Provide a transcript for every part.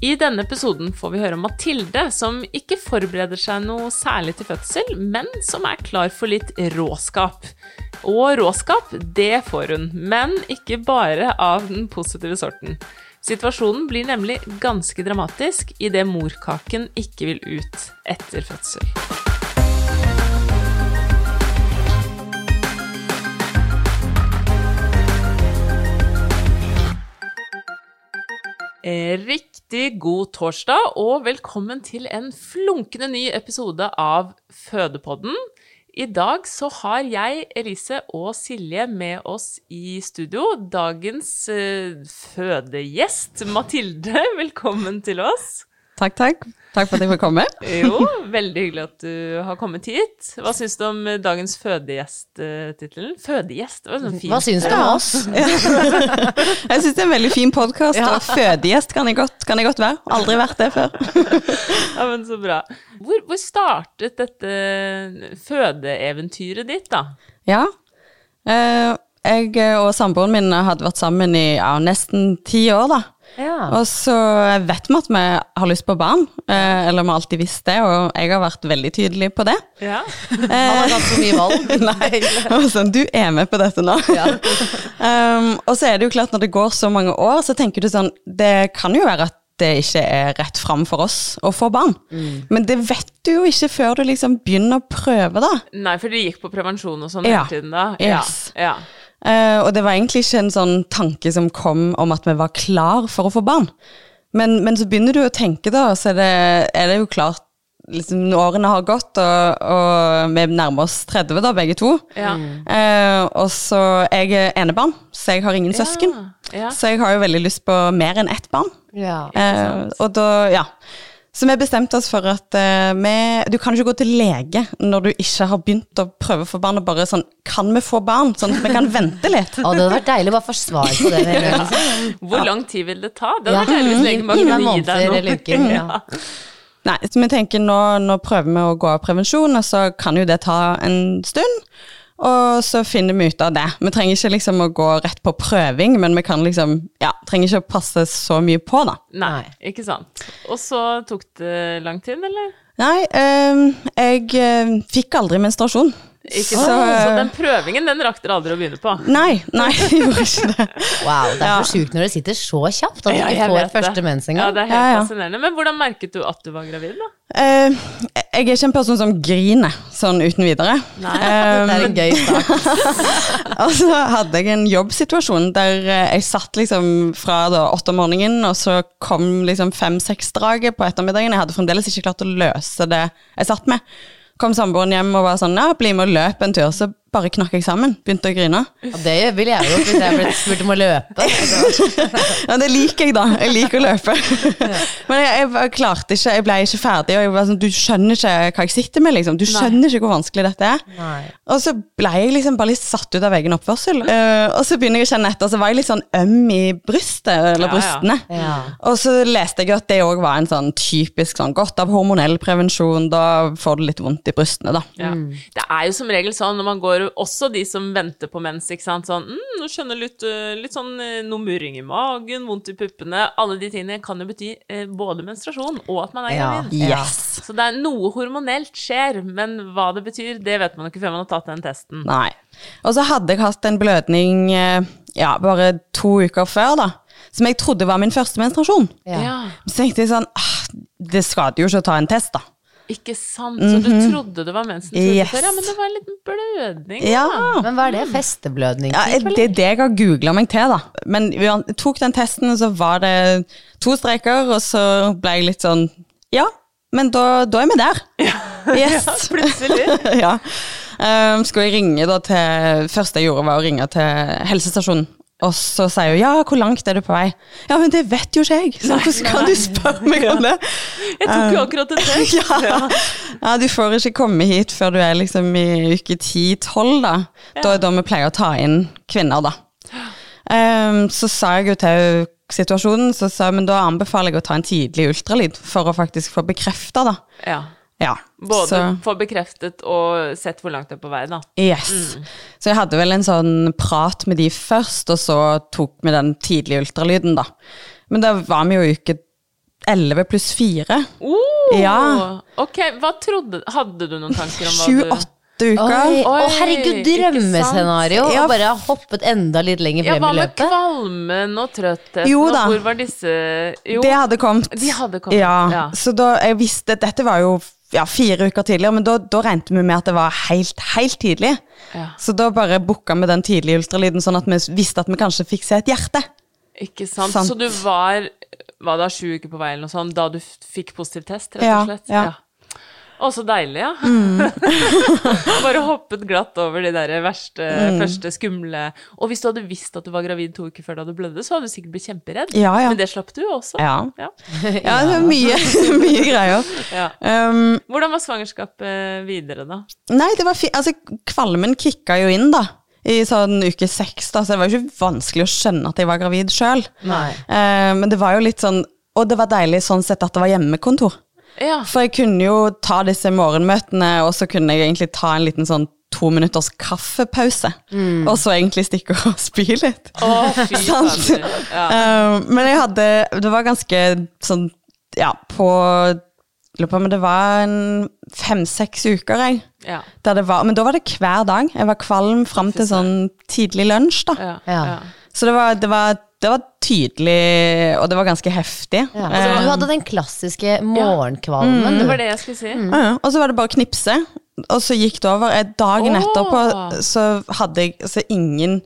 I denne episoden får vi høre om Mathilde, som ikke forbereder seg noe særlig til fødsel, men som er klar for litt råskap. Og råskap, det får hun, men ikke bare av den positive sorten. Situasjonen blir nemlig ganske dramatisk idet morkaken ikke vil ut etter fødsel. Riktig god torsdag, og velkommen til en flunkende ny episode av Fødepodden. I dag så har jeg, Elise og Silje med oss i studio. Dagens eh, fødegjest, Mathilde, velkommen til oss. Takk, takk. Takk for at jeg fikk komme. Jo, veldig hyggelig at du har kommet hit. Hva syns du om dagens fødegjest-tittelen? Fødegjest, det var sånn fint. Hva syns du om oss? Jeg syns det er en veldig fin podkast, og fødegjest kan jeg, godt, kan jeg godt være. Aldri vært det før. Ja, men så bra. Hvor, hvor startet dette fødeeventyret ditt, da? Ja. Eh, jeg og samboeren min hadde vært sammen i ja, nesten ti år, da. Ja. Og så vet vi at vi har lyst på barn, eh, eller vi har alltid visst det, og jeg har vært veldig tydelig på det. Ja. Man har hatt så mye valg. Nei, og sånn, du er med på dette nå. um, og så er det jo klart, når det går så mange år, så tenker du sånn, det kan jo være at det ikke er rett fram for oss å få barn. Men det vet du jo ikke før du liksom begynner å prøve, da. Nei, for dere gikk på prevensjon og sånn Ja. hele tiden da? Yes. Ja. Eh, og det var egentlig ikke en sånn tanke som kom om at vi var klar for å få barn. Men, men så begynner du å tenke, da, så er det, er det jo klart liksom, Årene har gått, og, og vi nærmer oss 30, da, begge to. Ja. Uh, og så Jeg er enebarn, så jeg har ingen søsken. ja. Så jeg har jo veldig lyst på mer enn ett barn. Ja. Eh, og da, ja. Så vi bestemte oss for at uh, vi Du kan ikke gå til lege når du ikke har begynt å prøve å få barn, og bare sånn Kan vi få barn? Sånn at vi kan vente litt. Å, det hadde vært deilig å bare få svar på det. liksom. Hvor lang tid vil det ta? Det hadde Ja. vært deilig hvis legen bare kunne gi deg noe. eller uker, ja. Nei, så vi tenker nå, nå prøver vi å gå av prevensjon, og så kan jo det ta en stund. Og så finner vi ut av det. Vi trenger ikke liksom å gå rett på prøving, men vi kan liksom, ja, trenger ikke å passe så mye på, da. Nei, ikke sant. Og så tok det lang tid, eller? Nei, øh, jeg eh, fikk aldri menstruasjon. Ikke Så- Så den prøvingen, den rakk dere aldri å begynne på? Nei, nei, jeg gjorde ikke det. Wow, det er Ja. for sjukt når det sitter så kjapt at du Ja, ikke får første mens Ja, det er helt Ja, ja. fascinerende. Men hvordan merket du at du var gravid, da? Uh, jeg er ikke en person som griner sånn uten videre. Nei, um, Det er en gøy start. Og så hadde jeg en jobbsituasjon der eh, jeg satt liksom fra da åtte om morgenen, og så kom liksom fem-seks-draget på ettermiddagen. Jeg hadde fremdeles ikke klart å løse det jeg satt med. Kom samboeren hjem og var sånn ja, bli med og løp en tur. Så bare knakk jeg sammen. Begynte å grine. Ja, det ville jeg gjort hvis jeg ble spurt om å løpe. Ja, det liker jeg, da. Jeg liker å løpe. Men jeg, jeg jeg klarte ikke, jeg ble ikke ferdig. Og jeg var sånn, du skjønner ikke hva jeg sitter med, liksom. Du skjønner ikke hvor vanskelig dette er. Nei. Og så ble jeg liksom bare litt satt ut av egen oppførsel. Uh, og så begynner jeg å kjenne etter, så var jeg litt sånn øm i brystet, eller Ja, ja. brystene. Ja. Og så leste jeg jo at det òg var en sånn typisk sånn godt av hormonell prevensjon. Da får du litt vondt i brystene, da. Ja. Det er jo som regel sånn når man går Også de som venter på mens, ikke sant. Sånn mm, nå skjønner litt, øh, litt sånn øh, noe murring i magen, vondt i puppene. Alle de tingene kan jo bety eh, både menstruasjon og at man er Ja. gravid. Yes. Så det er noe hormonelt skjer, men hva det betyr, det vet man ikke før man har tatt den testen. Nei. Og så hadde jeg hatt en blødning eh, ja, bare to uker før, da. Som jeg trodde var min første menstruasjon. Ja. Ja, Så tenkte jeg sånn ah, Det skader jo ikke å ta en test, da. Ikke sant. Så du trodde det var mensen Yes. før, ja, men det var en liten blødning. Ja. Men hva er det? Festeblødning? Ja, det er det jeg har googla meg til, da. Men vi tok den testen, og så var det to streker, og så ble jeg litt sånn Ja, men da, da er vi der. Yes. Plutselig. ja. Um, skulle jeg ringe da til Første jeg gjorde, var å ringe til helsestasjonen. Og så sier hun ja, hvor langt er du på vei? Ja, men det vet jo ikke jeg! Så hvordan kan du spørre meg om det? Jeg tok jo akkurat en test. Ja. ja, du får ikke komme hit før du er liksom i uke 10-12, da. Da er det da vi pleier å ta inn kvinner, da. Um, så sa jeg jo til henne situasjonen, så sa jeg men da anbefaler jeg å ta en tidlig ultralyd for å faktisk få bekrefta, da. Ja. Ja. Både så, få bekreftet og sett hvor langt det er på vei, da. yes. Så jeg hadde vel en sånn prat med de først, og så tok vi den tidlige ultralyden, da. Men da var vi jo i uke 11 pluss 4. Oh, Ja. Ok, hva trodde Hadde du noen tanker om hva du 7-8 uker. Oi, å herregud, drømmescenario! Ja. Og bare hoppet enda litt lenger Ja, frem hva i med løpet. kvalmen og trøttheten? Jo og da. Hvor var disse Jo, Det hadde kommet. de hadde kommet. Ja, Ja. så da jeg visste Dette var jo ja, fire uker tidligere, men da, da regnet vi med at det var helt, helt tidlig. Ja. Så da bare booka vi den tidlige ultralyden, sånn at vi visste at vi kanskje fikk se et hjerte. Ikke sant? Sant. Så du var Var da sju uker på vei eller noe sånt da du fikk positiv test, rett og slett? Ja. ja. Å, så deilig, ja. Bare hoppet glatt over de der verste, første skumle Og hvis du hadde visst at du var gravid to uker før da du blødde, så hadde du sikkert blitt kjemperedd. Ja, ja. Men det slapp du også. Ja. Ja. Ja, det er mye, mye greier. Ja. Um, Hvordan var svangerskapet videre, da? nei, det var fint. altså, kvalmen kicka jo inn, da. I sånn uke seks, da, så det var jo ikke vanskelig å skjønne at jeg var gravid sjøl. Nei. men det var jo litt sånn Og det var deilig sånn sett at det var hjemmekontor. Ja. For jeg kunne jo ta disse morgenmøtene, og så kunne jeg egentlig ta en liten sånn to minutters kaffepause. Og så egentlig stikke og spy litt. Å, fy. Ja. um, men jeg hadde Det var ganske sånn Ja, på Lurer på om det var en fem-seks uker, jeg. Ja. Der det var, men da var det hver dag. Jeg var kvalm fram til sånn tidlig lunsj, da. Ja. Så det var, det, var, det var tydelig, og det var ganske heftig. Ja. Altså, Eh, du hadde den klassiske morgenkvalmen. Mm. Det var det jeg skulle si. Mm. ja. Og så var det bare å knipse, og så gikk det over. Eh, Dagen oh. etterpå så hadde jeg så ingen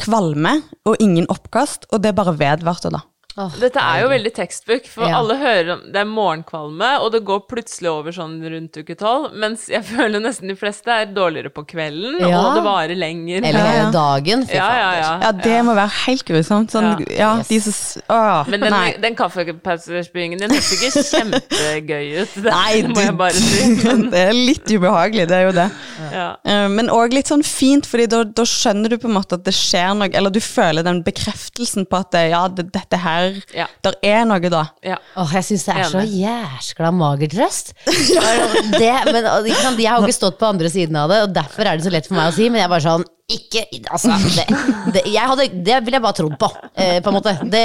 kvalme og ingen oppkast, og det bare vedvarte da. Åh, Dette er jo veldig tekstbook, for Ja. alle hører om det er morgenkvalme, og det går plutselig over sånn rundt uke tolv, mens jeg føler nesten de fleste er dårligere på kvelden, Ja. og det varer lenger. Eller hele dagen. Fy ja, ja, fader. ja. Ja, det må være helt grusomt. Sånn, Ja. ja, Yes. de som Åh, Men den, nei. den kaffepausespyingen din høres ikke kjempegøy ut, det Nei, må jeg bare si. det er litt ubehagelig, det er jo det. Ja. Eh, Men òg litt sånn fint, fordi da, da skjønner du på en måte at det skjer noe, eller du føler den bekreftelsen på at det, ja, det, dette her Ja. Der er noe, da. Ja. Åh, jeg syns det er så jæskla mager trøst. det, men sant, Jeg har jo ikke stått på andre siden av det, og derfor er det så lett for meg å si, men jeg er bare sånn ikke, altså, det, det, jeg hadde, det ville jeg bare trodd på, eh, på en måte. Det,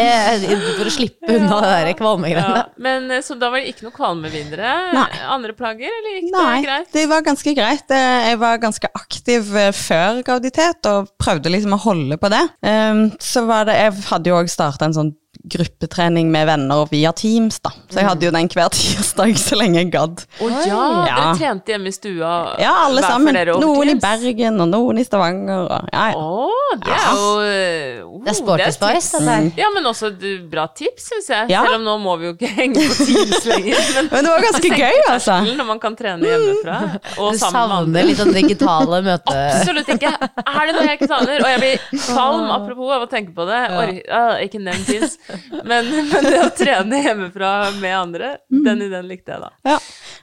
for å slippe unna det der kvalmegreiene. Ja. Men eh, Så da var det ikke noe kvalme videre? Nei. Andre plager, eller gikk Nei, det greit? det var ganske greit. Eh, Jeg var ganske aktiv eh, før graviditet og prøvde liksom å holde på det. Um, Så var det Jeg hadde jo òg starta en sånn gruppetrening med venner via Teams, da. Så jeg hadde jo den hver tirsdag så lenge jeg gadd. Å ja, Ja. dere trente hjemme i stua Ja, alle hver sammen. Noen i Bergen, og noen i Stavanger, og ja, ja. Å, det er jo uh, oh, Det er sporty spice, dette her. Ja, men også et bra tips, syns jeg. Ja. Selv om nå må vi jo ikke henge på Teams lenger. Men, Men det var ganske gøy, altså. Når man kan trene hjemmefra og Du sammen savner litt sånn digitale møter. Absolutt ikke. Er det noe jeg ikke savner? Og jeg blir kvalm apropos av å tenke på det. Or, ah, ikke nevn Teams. Men, men det å trene hjemmefra med andre, den ideen likte jeg, da. Ja.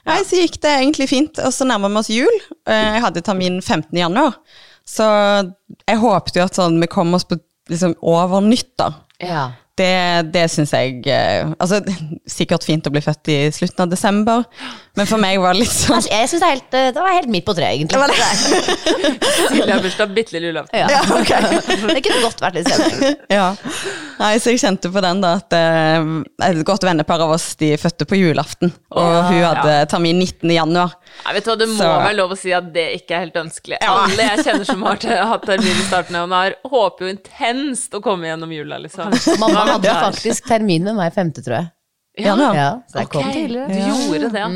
Nei, så gikk det egentlig fint, og så nærmer vi oss jul. Eh, Jeg hadde termin 15. januar, så jeg håpet jo at sånn, vi kom oss på liksom, over nyttår. Ja. Det, det syns jeg eh, Altså, sikkert fint å bli født i slutten av desember, men for meg var det litt sånn Altså, jeg synes det, er helt, eh, det var helt midt på treet, egentlig. Det? Silje har bursdag bitte lille julaften. Ja. Ja, okay. Det kunne godt vært litt senere. Ja. Nei, så jeg kjente på den da at eh, et godt vennepar av oss de fødte på julaften, og hun hadde termin 19. januar. Nei, vet du hva, Det må Så- være lov å si at det ikke er helt ønskelig. Alle jeg kjenner som har hatt termin i starten av januar, håper jo intenst å komme gjennom jula, liksom. Mamma hadde Ja. faktisk termin med meg femte, tror jeg. Ja, Ja, så jeg okay. kom tidligere. Du gjorde det, ja.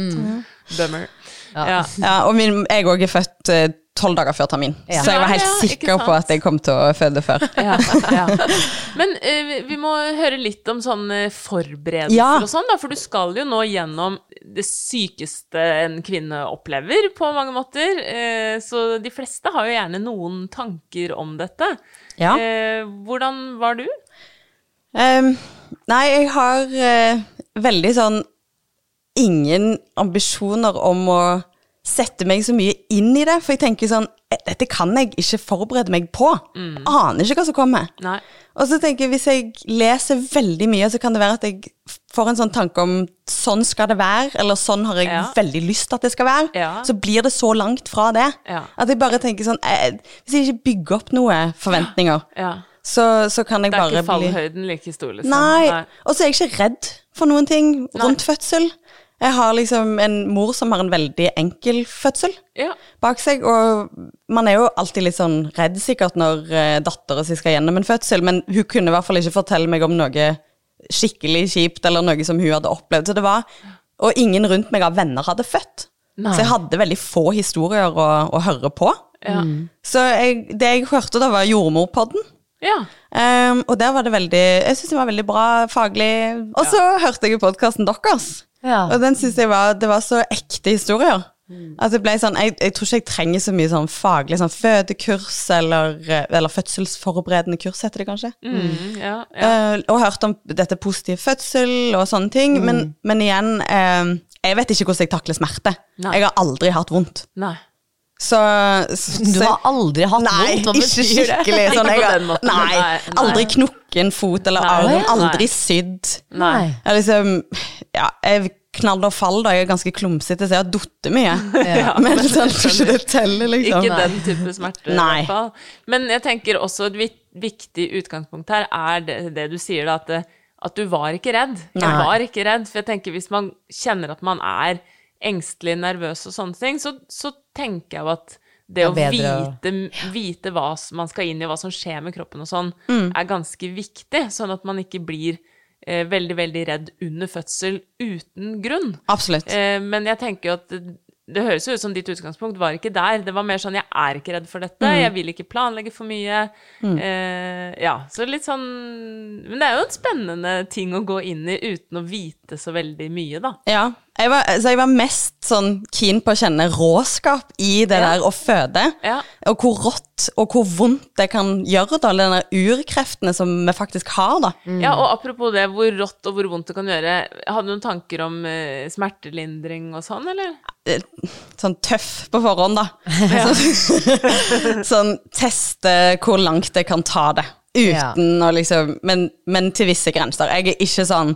Bummer. Ja. Ja, og min, jeg òg er født eh, tolv dager før termin, Ja. så jeg var helt Ja, ja, sikker på at jeg kom til å føde før. Ja, ja. Men uh, vi må høre litt om sånne forberedelser Ja. og sånn, da. For du skal jo nå gjennom det sykeste en kvinne opplever, på mange måter. Uh, så de fleste har jo gjerne noen tanker om dette. Ja. Eh, hvordan var du? Um, nei, jeg har eh, veldig sånn ingen ambisjoner om å sette meg så mye inn i det, for jeg tenker sånn eh, Dette kan jeg ikke forberede meg på. Aner ikke hva som kommer. Nei. Og så tenker jeg, hvis jeg leser veldig mye, så kan det være at jeg får en sånn tanke om sånn skal det være, eller sånn har jeg Ja. veldig lyst til at det skal være. Ja. Så blir det så langt fra det. Ja. At jeg bare tenker sånn eh, Hvis jeg ikke bygger opp noe forventninger, Ja. så, så kan jeg bare bli Det er ikke fallhøyden like stor, liksom. Nei. Og så er jeg ikke redd for noen ting rundt fødsel. Jeg har liksom en mor som har en veldig enkel fødsel Ja. bak seg, og man er jo alltid litt sånn redd sikkert når uh, dattera si skal gjennom en fødsel, men hun kunne i hvert fall ikke fortelle meg om noe skikkelig kjipt eller noe som hun hadde opplevd. Så det var, og ingen rundt meg av venner hadde født. Så jeg hadde veldig få historier å, å høre på. Ja. Så jeg, det jeg hørte da, var Jordmorpodden. ja. Um, og der var det veldig Jeg syns det var veldig bra faglig. Og så hørte jeg jo podkasten deres. Ja. Og den syns jeg var Det var så ekte historier. At det ble sånn jeg, jeg tror ikke jeg trenger så mye sånn faglig sånn fødekurs eller, eh, eller fødselsforberedende kurs, heter det kanskje. Mm, ja, ja. Uh, og hørt om dette positiv fødsel og sånne ting. Men, men igjen, uh, jeg vet ikke hvordan jeg takler smerte. Nei. Jeg har aldri hatt vondt. Nei. Så, så Du har aldri hatt Nei, vondt? Hva ikke betyr det? skikkelig. Sånn, jeg Nei, nei, nei. aldri knukket en fot eller arm. Aldri sydd. Jeg liksom Ja, jeg knall og fall, da. Jeg er ganske klumsete, så jeg har datt mye. Men sånn, ikke det teller, liksom. Ikke den type smerte, i hvert fall. Men jeg tenker også et viktig utgangspunkt her er det, det du sier, da, at, at du var ikke redd. Jeg var ikke redd, for jeg tenker hvis man kjenner at man er engstelig, nervøs og sånne ting, så, så tenker jeg jo at det Det å vite, vite hva man skal inn i, hva som skjer med kroppen og sånn, Mm. er ganske viktig, sånn at man ikke blir eh, veldig, veldig redd under fødsel uten grunn. Absolutt. Eh, men jeg tenker jo at det, det høres jo ut som ditt utgangspunkt var ikke der. Det var mer sånn jeg er ikke redd for dette, jeg vil ikke planlegge for mye. Eh, ja, så litt sånn Men det er jo en spennende ting å gå inn i uten å vite så veldig mye, da. Ja. Jeg var, så jeg var mest sånn keen på å kjenne råskap i det Ja. der å føde. Ja. Og hvor rått og hvor vondt det kan gjøre, da. alle de urkreftene som vi faktisk har, da. Ja, og apropos det, hvor rått og hvor vondt det kan gjøre. Hadde du noen tanker om uh, smertelindring og sånn, eller? eh, sånn tøff på forhånd, da. Sånn, sånn teste hvor langt det kan ta det. Uten å liksom men, men til visse grenser. Jeg er ikke sånn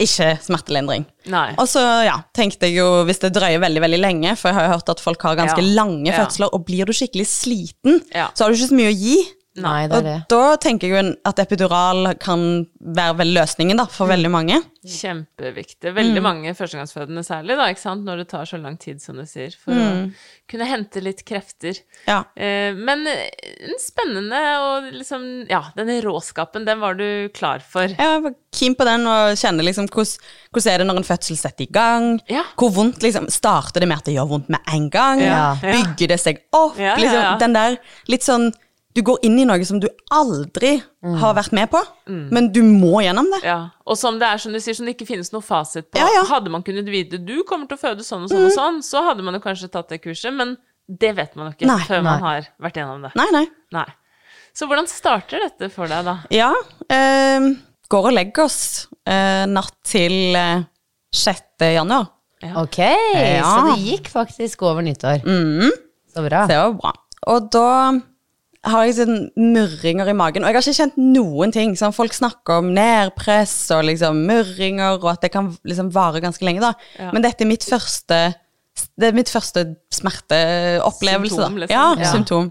ikke smertelindring. Nei. Og så ja, tenkte jeg jo, hvis det drøyer veldig veldig lenge, for jeg har jo hørt at folk har ganske Ja. lange Ja. og blir du skikkelig sliten, så har du ikke så mye å gi. Nei, det er Og da tenker jeg jo at epidural kan være vel løsningen da, for veldig mange. Kjempeviktig. Veldig mange førstegangsfødende særlig, da, ikke sant, når det tar så lang tid, som du sier, for å kunne hente litt krefter. Ja. Eh, men en spennende og liksom Ja, denne råskapen, den var du klar for. Jeg var keen på den og kjenner liksom hvordan, hvordan er det når en fødsel setter i gang? Ja. Hvor vondt liksom, Starter det med at det gjør vondt med en gang? Ja. Ja. Bygger det seg opp? Ja, ja, Liksom, ja. Den der litt sånn Du går inn i noe som du aldri Mm. har vært med på, men du må gjennom det. Ja, og som det er som du sier, som det ikke finnes noe fasit på. Ja, ja. Hadde man kunnet vite du kommer til å føde sånn og sånn og sånn, så hadde man jo kanskje tatt det kurset, men det vet man jo ikke Nei, før man har vært gjennom det. Nei, nei. Nei. Så hvordan starter dette for deg, da? Ja. Eh, går og legger oss eh, natt til eh, 6. januar. Ok, Ja. så det gikk faktisk over nyttår. Så bra. Det var bra. Og da har jeg sånn murringer i magen, og jeg har ikke kjent noen ting. Sånn, folk snakker om nedpress og liksom murringer, og at det kan liksom vare ganske lenge, da. Ja. Men dette er mitt første Det er mitt første smerteopplevelse, Symptom, liksom. Ja, Ja. symptom.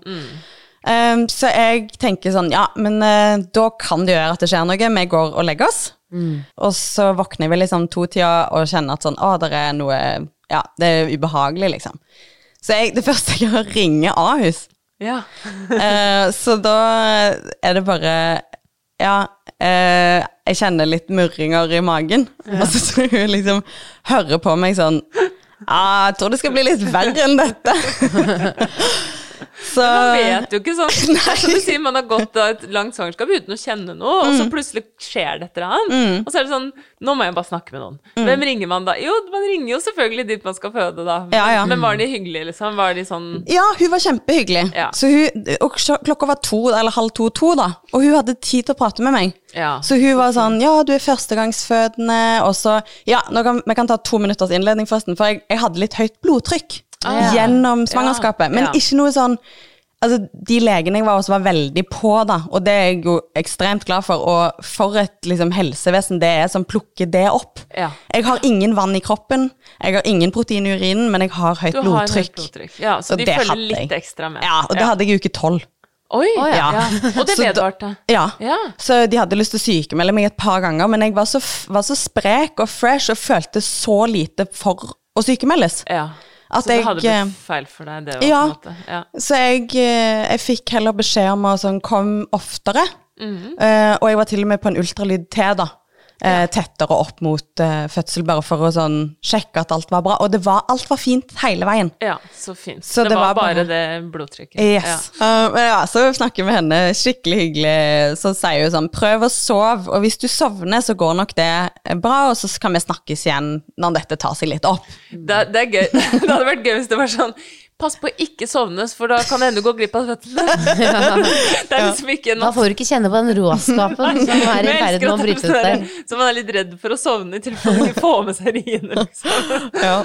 Um, så jeg tenker sånn, ja, men uh, da kan det gjøre at det skjer noe. Vi går og legger oss. Og så våkner vel liksom to-tida og kjenner at sånn, å, det er noe Ja, det er ubehagelig, liksom. Så jeg, det første jeg gjør, ringer Ahus. Ja. Eh, så da er det bare Ja, eh, jeg kjenner litt murringer i magen. Og så tror hun liksom hører på meg sånn ah, jeg tror det skal bli litt verre enn dette. så Man vet jo ikke sånn. Som du sier, man har gått av et langt svangerskap uten å kjenne noe, og så Mm. plutselig skjer det et eller annet. Og så er det sånn Nå må jeg bare snakke med noen. Mm. Hvem ringer man da? Jo, man ringer jo selvfølgelig dit man skal føde, da. Men, Ja, ja. men var de hyggelige, liksom? Var de sånn Ja, hun var kjempehyggelig. Ja. Så hun, og klokka var to, eller halv to-to, da. Og hun hadde tid til å prate med meg. Ja. Så hun var sånn Ja, du er førstegangsfødende, og så Ja, nå kan, vi kan ta to minutters innledning, forresten, for jeg, jeg hadde litt høyt blodtrykk Ah. gjennom svangerskapet. Men ikke noe sånn Altså, De legene jeg var hos, var veldig på, da, og det er jeg jo ekstremt glad for. Og for et liksom, helsevesen det er som plukker det opp. Ja. Jeg har ingen vann i kroppen, jeg har ingen protein i urinen, men jeg har høyt Du har høyt blodtrykk. blodtrykk. Ja, så Og de følger litt ekstra med. Ja, og det hadde jeg i uke tolv. Oi! oh, ja. ja. Og det vedvarte. Ja. Ja. Så de hadde lyst til å sykemelde meg et par ganger, men jeg var så, var så sprek og fresh og følte så lite for å sykemeldes. Ja. At så det jeg, hadde eh, blitt feil for deg, det òg, ja. Ja. Så jeg, eh, jeg fikk heller beskjed om å sånn, komme oftere. Mm -hmm. uh, og jeg var til og med på en ultralyd til, da. Eh, tettere opp mot eh, fødsel, bare for å sånn, sjekke at alt var bra. Og det var, alt var fint hele veien. ja, så fint. Så det, det var, var bare det blodtrykket. Yes. Uh, ja, så snakker vi med henne skikkelig hyggelig. Så sier hun sånn Prøv å sove, og hvis du sovner, så går nok det bra, og så kan vi snakkes igjen når dette tar seg litt opp. Det, det er gøy. Det hadde vært gøy hvis det var sånn Pass på å ikke sovnes, for da kan det hende du går glipp av fødselen. Det er liksom ikke en Da får du ikke kjenne på den råskapen som er i ferd med å bryte ut der. Så man er litt redd for å sovne i tilfelle man får med seg riene, liksom. Ja.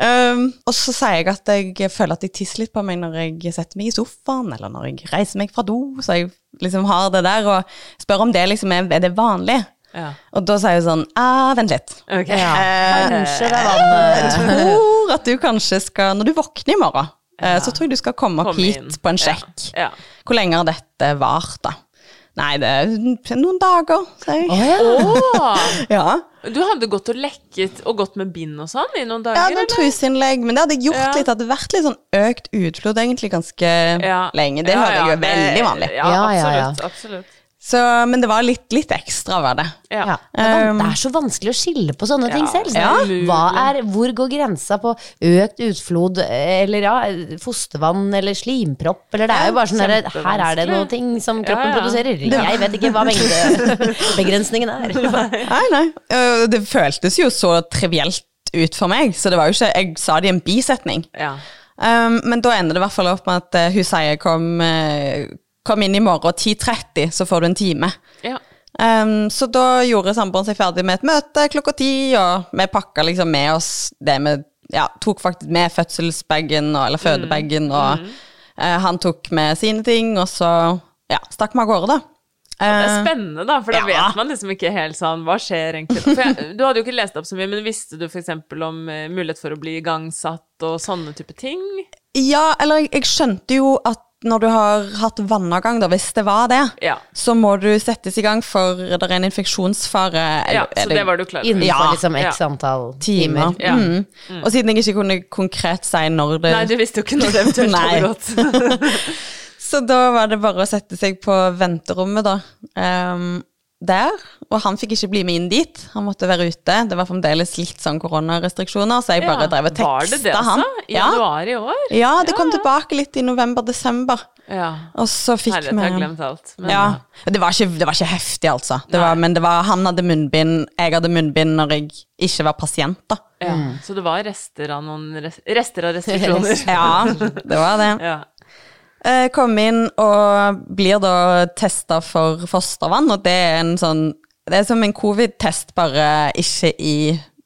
Um, og så sier jeg at jeg føler at jeg tisser litt på meg når jeg setter meg i sofaen, eller når jeg reiser meg fra do, så jeg liksom har det der, og spør om det liksom er, er det vanlig. Ja. Og da sier hun sånn ah, Vent litt. Ok. Kanskje det er vannet. Tror at du kanskje skal Når du våkner i morgen, ja. så tror jeg du skal komme opp Kom hit inn. på en sjekk. Ja. Hvor lenge har dette vart, da? Nei, det er noen dager, sier jeg. Oh, Ja. du hadde gått og lekket og gått med bind og sånn i noen dager, hadde eller? truseinnlegg, men det hadde jeg gjort Ja. litt. Det hadde vært litt sånn økt utflod egentlig ganske Ja. lenge. Det Ja, hører jeg jo veldig vanlig. Ja, Ja, ja, ja. absolutt. absolutt. Så, men det var litt, litt ekstra, var det. Ja. Um, Det, er, så vanskelig å skille på sånne ting selv. selv. ja. Hva er, hvor går grensa på økt utflod, eller ja, fostervann, eller slimpropp, eller det er jo bare sånn at Her er det noen ting som kroppen Ja, ja. produserer. Jeg vet ikke hva mengdebegrensningen er. Nei, nei. Det føltes jo så trivielt ut for meg, så det var jo ikke Jeg sa det i en bisetning. Ja. Um, men da ender det i hvert fall opp med at eh, hun sier kom, eh, kom inn i morgen 10.30, så får du en time. ja. Um, så da gjorde samboeren seg ferdig med et møte klokka ti, og vi pakka liksom med oss det vi ja, tok faktisk med fødselsbagen, eller fødebagen, og eh, han tok med sine ting, og så ja, stakk vi av gårde, da. Det er Eh, spennende, da, for da ja. vet man liksom ikke helt sånn Hva skjer egentlig? Jeg, du hadde jo ikke lest opp så mye, men visste du f.eks. om eh, mulighet for å bli igangsatt og sånne type ting? Ja, eller jeg, jeg skjønte jo at når du har hatt vannavgang, da, hvis det var det, Ja. så må du settes i gang for det er en infeksjonsfare. ja, er så det var du klar for. Innenfor Ja. liksom x antall timer. timer. Ja. Mm. Og siden jeg ikke kunne konkret si når det Nei, du visste jo ikke når det eventuelt hadde gått. Så da var det bare å sette seg på venterommet, da. Ehm, der. Og han fikk ikke bli med inn dit. Han måtte være ute. Det var fremdeles litt sånn koronarestriksjoner, så jeg bare Ja, drev og Var det det, teksta han. altså? I Ja. januar i år? ja, det kom Ja. tilbake litt i november-desember. Ja. Og så fikk Herlighet, jeg har glemt alt. Men, ja. Det var, ikke, det var ikke heftig, altså. Det var, men det var, han hadde munnbind, jeg hadde munnbind når jeg ikke var pasient, da. ja. Så det var rester av noen res rester av restriksjoner. Ja, det var det. ja. Eh, Kom inn og blir da testa for fostervann, og det er en sånn Det er som en covid-test, bare ikke i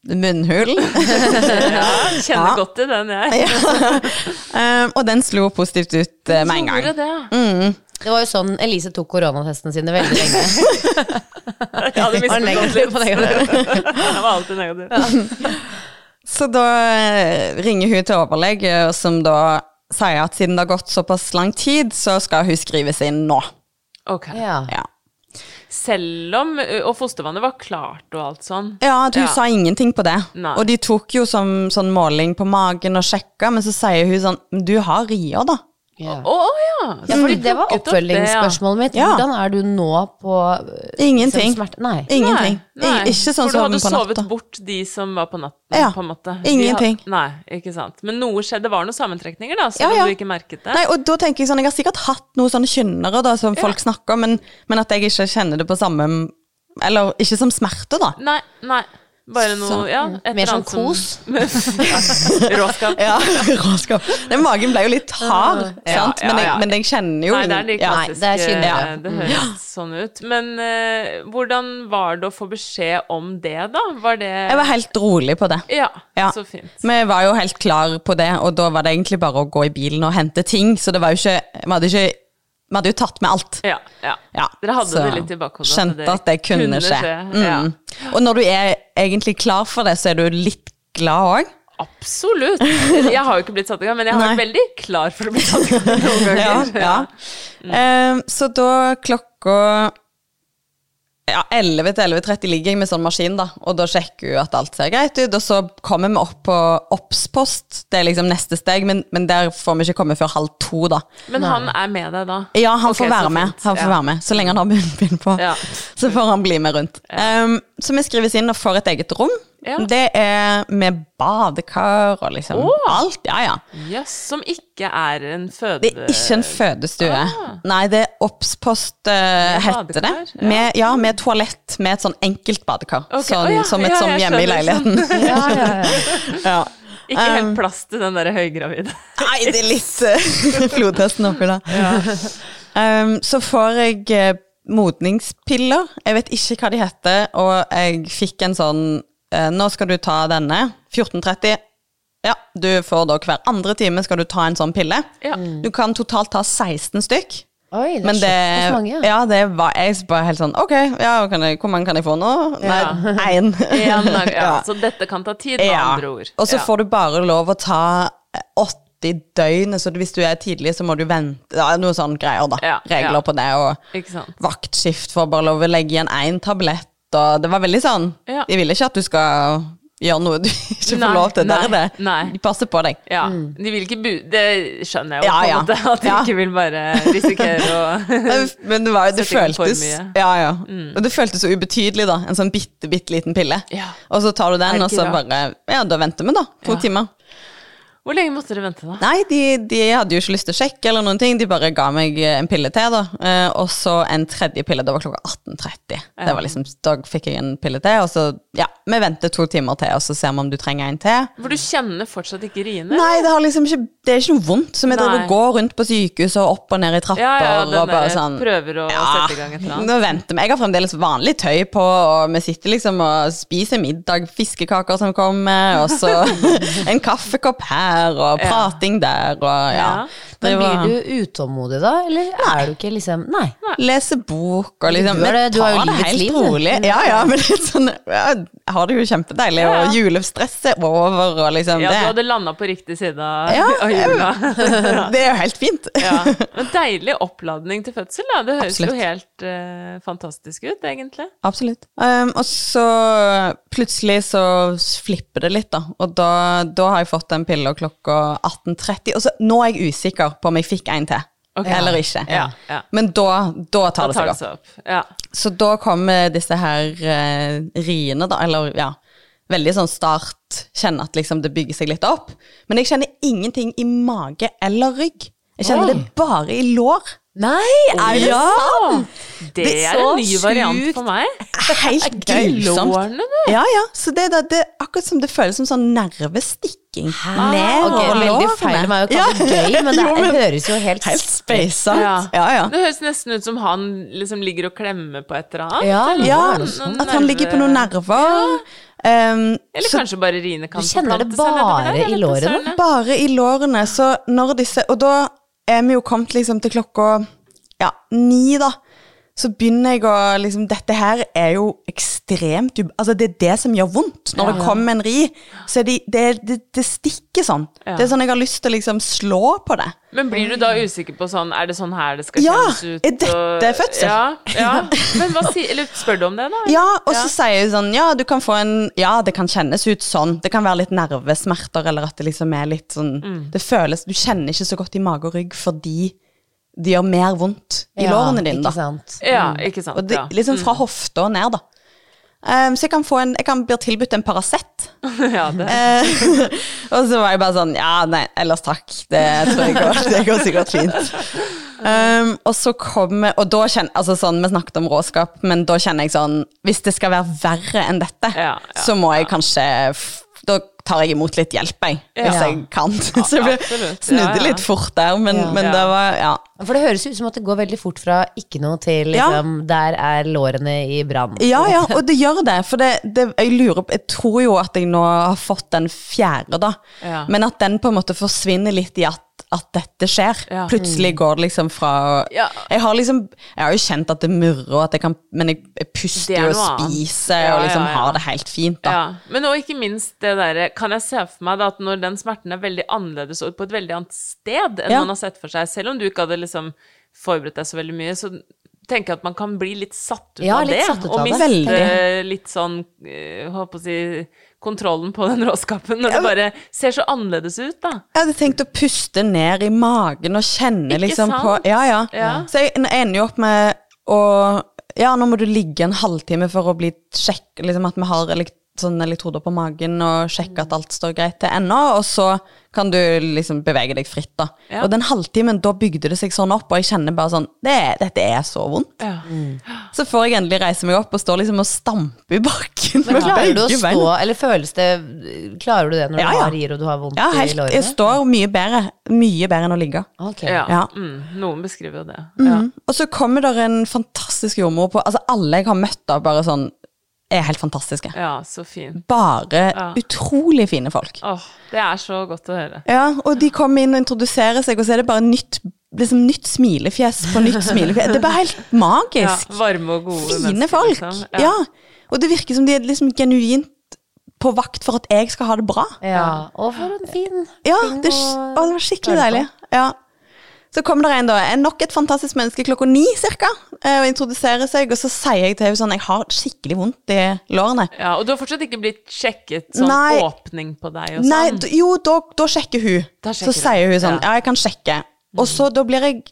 munnhulen. ja. Kjenner Ja. godt til den, jeg. ja. og den slo positivt ut eh, med en gang. Det. Det var jo sånn Elise tok koronatestene sine veldig lenge. ja, det Var negativ på negativ. Jeg var alltid negativ. Så da eh, ringer hun til overlege, som da sier at siden det har gått såpass lang tid, så skal hun skrives inn nå. Ok. Ja. Ja, Selv om Og fostervannet var klart og alt sånn. ja at hun Ja. sa ingenting på det. Nei. Og de tok jo som sånn måling på magen og sjekka, men så sier hun sånn Du har rier, da. Ja. Å å, ja! ja, fordi det var oppfølgingsspørsmålet mitt. Ja. Hvordan er du nå på øh, Ingenting. Nei. Ingenting. Nei, nei. Ikke sånn For du hadde på sovet bort de som var på natten, Ja, på en måte. Ingenting. had- nei, ikke sant. Men noe skjedde. Det var noen sammentrekninger, da, selv Ja, ja. om du ikke merket det. Nei, og da tenker Jeg sånn, jeg har sikkert hatt noen sånne kynnere da, som Ja. folk snakker om, men, men at jeg ikke kjenner det på samme Eller ikke som smerte, da. Nei, nei. Bare noe Så- Ja, et Mer sånn kos. råskap. Ja, råskap. Den magen ble jo litt hard, Ja, sant? ja, Men, jeg, men jeg kjenner jo Nei, det er de ja. Nei, det ja. Det høres sånn ut. Men uh, hvordan var det å få beskjed om det, da? Var det Jeg var helt rolig på det. Ja, Ja. så fint. Vi var jo helt klar på det, og da var det egentlig bare å gå i bilen og hente ting. Så det var jo ikke Vi hadde, ikke, vi hadde jo tatt med alt. Ja, ja. Ja, Dere hadde så det litt i bakhodet? Skjønte at det kunne, skje. skje. Mm. Og når du er egentlig klar for det, så er du litt glad òg. Absolutt. Jeg har jo ikke blitt satt i gang, men jeg har vært veldig klar for å bli satt i gang. Ja, ja. Uh, så da klokka ja, 11 til 11.30 ligger jeg med sånn maskin, da, og da sjekker hun at alt ser greit ut. Og så kommer vi opp på obs-post, det er liksom neste steg, men, men der får vi ikke komme før halv to, da. Men han er med deg da? Ja, han okay, får være med, han får Ja. være med, så lenge han har munnbind på. Ja. Så får han bli med rundt. Um, så vi skrives inn og får et eget rom. Ja. Det er med badekar og liksom oh. alt. Ja, ja. Jøss, som ikke er en føde... Det er ikke en fødestue. Ah. Nei, det er obs-post uh, heter det. ja. Med, ja, med toalett med et sånn enkelt badekar. Okay. Sånn, oh, ja, som et ja, sånn hjemme i leiligheten. Ja, ja, ja. ja. Ikke helt Um, plass til den der høygravide. Nei, det er litt uh, flodhesten oppi der. Um, så får jeg uh, modningspiller. Jeg vet ikke hva de heter, og jeg fikk en sånn Nå skal du ta denne. 14.30. Ja, du får da hver andre time skal du ta en sånn pille. Ja. Du kan totalt ta 16 stykk. Oi, det er Men det, mange, ja. ja, det var jeg bare helt sånn Ok, ja, kan jeg, hvor mange kan jeg få nå? Nei, én. En, ja, Så dette kan ta tid, med andre ord. Og så Ja. får du bare lov å ta åtte 80 døgn, så hvis du er tidlig, så må du vente ja, noen sånne greier, da. Ja, Regler ja. på det. Og vaktskift får bare lov å legge igjen én tablett, og det var veldig sånn Ja. De vil ikke at du skal gjøre noe du ikke får lov til. Det er det. De passer på deg. Ja, De vil ikke bu... Det skjønner jeg jo, Ja, på en ja. måte. At de Ja. ikke vil bare risikere å Men det, var, det føltes. Mm. Ja, ja. Og det føltes så ubetydelig, da. En sånn bitte, bitte liten pille. Ja. Og så tar du den, og så bare Ja, da venter vi, da. To Ja. timer. Hvor lenge måtte dere vente, da? Nei, de, de hadde jo ikke lyst til å sjekke eller noen ting. De bare ga meg eh, en pille til, da. Eh, og så en tredje pille. Det var klokka 18.30. Det var liksom, Da fikk jeg en pille til, og så Ja, vi venter to timer til, og så ser vi om du trenger en til. For du kjenner fortsatt ikke riene? Nei, det, har liksom ikke, det er ikke noe vondt. Så vi driver går rundt på sykehuset og opp og ned i trapper. Ja, ja, og bare sånn prøver å sette i gang et eller annet. Nå venter vi. Jeg har fremdeles vanlig tøy på, og vi sitter liksom og spiser middag, fiskekaker som kommer, og så en kaffekopp her, og Ja. prating der, og ja. Ja. Men Driver- blir du utålmodig da, eller er du ikke liksom Nei. Lese bok og liksom Du det, har jo det helt liv, rolig. Ja, ja, men det er sånn ja, Jeg har det jo kjempedeilig, og julestresset er over, og liksom Ja, du hadde landa på riktig side av, Ja, av jula. det er jo helt fint. Ja. Men deilig oppladning til fødsel, da. Det høres Absolutt. jo helt uh, fantastisk ut, egentlig. Absolutt. Um, og så plutselig så flipper det litt, da. Og da, da har jeg fått den pilla klokka 18.30. Og så nå er jeg usikker på om jeg fikk en til. Okay. Eller ikke. Ja, ja. Men da, da tar Da det seg det opp. opp. Ja. Så da kommer disse her uh, riene, da, eller ja Veldig sånn start, kjenne at liksom det bygger seg litt opp. Men jeg kjenner ingenting i mage eller rygg. Jeg kjenner Oi. det bare i lår. Nei, er det Ja. sant? Det, Det er en ny variant for meg. Helt I grusomt. Ja, ja. Så det, da- det er akkurat som det føles som sånn nervestikking ned Ok, over Veldig feil av meg å kalle det gøy, men det Jo, men høres jo helt Helt speisa. Ja. Ja, ja. Det høres nesten ut som han liksom ligger og klemmer på et eller annet. Ja, eller Ja, noen, at han ligger på noen nerver. Um, Eller så kanskje bare riene kan kjenner det forplante seg nedover bare der, jeg i vet da lårene? bare i lårene. Så når disse Og da vi jo kommet liksom til klokka ja, ni, da. Så begynner jeg å liksom Dette her er jo ekstremt Altså, det er det som gjør vondt. Når det kommer en ri, så er det, det, det, det stikker sånn. Ja. Det er sånn jeg har lyst til å liksom slå på det. Men blir du da usikker på sånn Er det sånn her det skal Ja, kjennes ut? Ja! er dette fødsel? Ja, ja. Men hva si, Eller spør du om det, da? Ja, og så sier jeg sånn Ja, du kan få en Ja, det kan kjennes ut sånn. Det kan være litt nervesmerter, eller at det liksom er litt sånn Mm. Det føles Du kjenner ikke så godt i mage og rygg fordi det gjør mer vondt i Ja, lårene dine, da. Ikke sant. Ja, ikke sant. Og det, liksom fra hofta og ned, da. Um, så jeg kan få en Jeg kan bli tilbudt en Paracet. ja, det. Eh, og så var jeg bare sånn Ja, nei, ellers takk. Det tror jeg går, det går sikkert fint. Um, og så kommer Og da kjenner Altså sånn, vi snakket om råskap, men da kjenner jeg sånn Hvis det skal være verre enn dette, Ja, ja, så må jeg kanskje Da tar jeg imot litt hjelp, jeg. Hvis Ja. jeg kan. så jeg ble- snudde litt fort der, men, Ja. men det var Ja. For det høres ut som at det går veldig fort fra ikke noe til Ja. liksom, der er lårene i brann. Ja, ja, og det gjør det. For det, det, jeg lurer på Jeg tror jo at jeg nå har fått den fjerde, da. Ja. Men at den på en måte forsvinner litt i at, at dette skjer. Ja. Plutselig går det liksom fra Ja. Jeg har liksom Jeg har jo kjent at det murrer, og at jeg kan Men jeg, jeg puster er og spiser Ja, og liksom har det helt fint, da. Ja, men og ikke minst det derre Kan jeg se for meg da at når den smerten er veldig annerledes og på et veldig annet sted enn man har sett for seg, selv om du ikke hadde liksom forberedt deg så veldig mye, så tenker jeg at man kan bli litt satt ut av det. ut og av det. miste litt sånn eh, Håper å si kontrollen på den råskapen, når det bare ser så annerledes ut, da. Jeg hadde tenkt å puste ned i magen og kjenne Ikke liksom sant? på Ja, ja. Ja. Så jeg ender jo opp med å Ja, nå må du ligge en halvtime for å bli sjekk... Liksom at vi har elekt sånn elektroder på magen og sjekke at alt står greit til ennå, og så kan du liksom bevege deg fritt, da. Ja. Og den halvtimen, da bygde det seg sånn opp, og jeg kjenner bare sånn det, Dette er så vondt. Ja. Så får jeg endelig reise meg opp og står liksom og stampe i bakken. Men med klarer du å begge stå, beina. eller føles det Klarer du det når Ja, du ja. har rier og du har vondt Ja, i helt, lårene? jeg står mye bedre. Mye bedre enn å ligge. Okay. Ja. Ja. Mm, noen beskriver jo det. Ja. Mm. Og så kommer der en fantastisk jordmor på Altså, alle jeg har møtt da, bare sånn er helt fantastiske. ja, så fin. Bare Ja. utrolig fine folk. Åh, det er så godt å høre. Ja, og de kommer inn og introduserer seg, og så er det bare nytt liksom nytt smilefjes på nytt smilefjes. Det er bare helt Ja, magisk. varme og gode Fine mennesker, folk. liksom. Ja. Og det virker som de er liksom genuint på vakt for at jeg skal ha det bra. Ja. Og for en fin Ja, ting det, å å, det var skikkelig deilig. Ja. Så kommer det en da, en nok et fantastisk menneske klokka ni cirka, eh, og introduserer seg, og så sier jeg til henne sånn, jeg har skikkelig vondt i lårene. Ja, og du har fortsatt ikke blitt sjekket sånn Nei. åpning på deg og sånn? Nei, jo, da, da sjekker hun. Da så sjekker hun. sier hun sånn, Ja. ja, jeg kan sjekke. Og så da blir jeg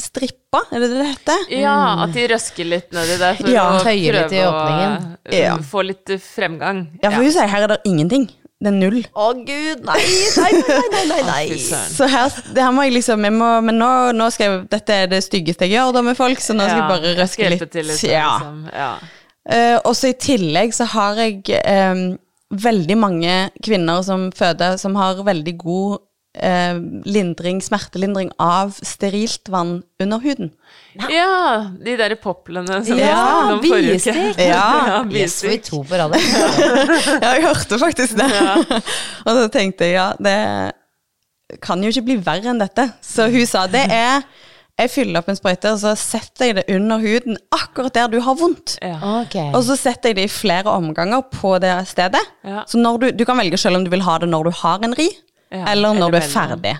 strippa, er det det det heter? Ja, at de røsker litt nedi der for Ja. å Tøyer litt i prøve å uh, Ja. få litt fremgang. Ja, for hun sier her er det ingenting. Det er null. Å gud, nei, nei, nei, nei, nei, nei. Så her, det her må jeg liksom, jeg må, men nå, nå skal jeg, dette er det styggeste jeg gjør da med folk, så nå skal jeg bare røske litt. til litt. ja. Liksom. ja. Uh, og så i tillegg så har jeg um, veldig mange kvinner som føder, som har veldig god eh, lindring, smertelindring av sterilt vann under huden. ja, de der poplene som vi Ja, snakket om forrige uke. bistikk. Ja, Yes, vi to på radet. Ja, jeg hørte faktisk det. og så tenkte jeg ja, det kan jo ikke bli verre enn dette. Så hun sa det er Jeg fyller opp en sprøyte, og så setter jeg det under huden, akkurat der du har vondt. Ja. Okay. Og så setter jeg det i flere omganger på det stedet. Ja. Så når du, du kan velge selv om du vil ha det når du har en ri, Ja, eller når du er ferdig.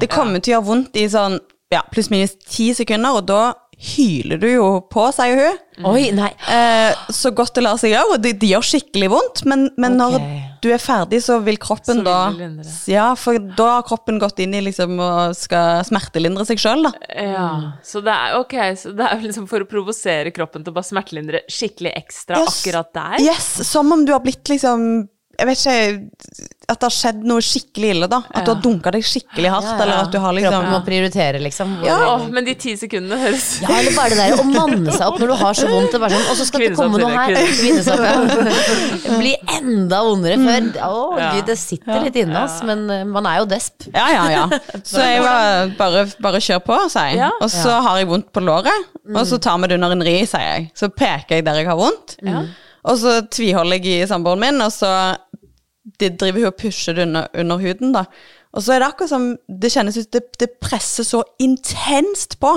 Det kommer til å gjøre vondt i sånn ja, pluss-minus ti sekunder, og da hyler du jo på, sier hun. Oi, nei. Eh, så godt det lar seg gjøre, og det, det gjør skikkelig vondt, men, men når du er ferdig, så vil kroppen Så vil da. Ja, for da har kroppen gått inn i liksom og skal smertelindre seg sjøl, da. Ja, så det er ok, så det er jo liksom for å provosere kroppen til å bare smertelindre skikkelig ekstra Yes. akkurat der. Yes, som om du har blitt liksom Jeg vet ikke At det har skjedd noe skikkelig ille, da. At du har dunka deg skikkelig hardt, Ja, ja. eller at du har liksom Kroppen må prioritere, liksom. Ja. Åh, men de ti sekundene høres Ja, eller bare det der å manne seg opp når du har så vondt. Det er bare sånn, og så skal det komme noe her. Kvinnesopp, ja. Bli enda vondere før. Å Ja. gud, det sitter litt inne oss, men eh, man er jo desp. Ja, ja, ja. Så jeg var bare, bare kjør på, sier jeg. Og så har jeg vondt på låret, og så tar vi det under en ri, sier jeg. Så peker jeg der jeg har vondt. Og så tviholder jeg i samboeren min, og så de driver hun og pusher det under, under huden, da. Og så er det akkurat som det kjennes ut det, det presser så intenst på.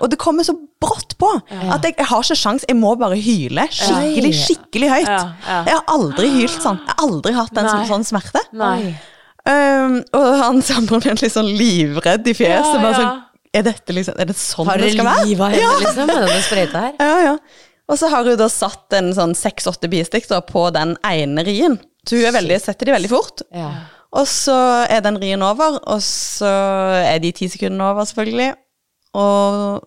Og det kommer så brått på at jeg, jeg har ikke sjans, jeg må bare hyle skikkelig, skikkelig høyt. Jeg har aldri hylt sånn. Jeg har aldri hatt en sånn, sånn smerte. Nei. Um, og han samboeren min litt sånn livredd i fjeset. Bare sånn, er dette liksom, er det sånn Har det skal være? liv av henne, liksom, med denne sprøyta her? Ja, ja. Og så har hun da satt en sånn seks-åtte bistikk på den ene rien. Så hun er veldig, setter de veldig fort. Ja. Og så er den rien over, og så er de ti sekundene over, selvfølgelig. Og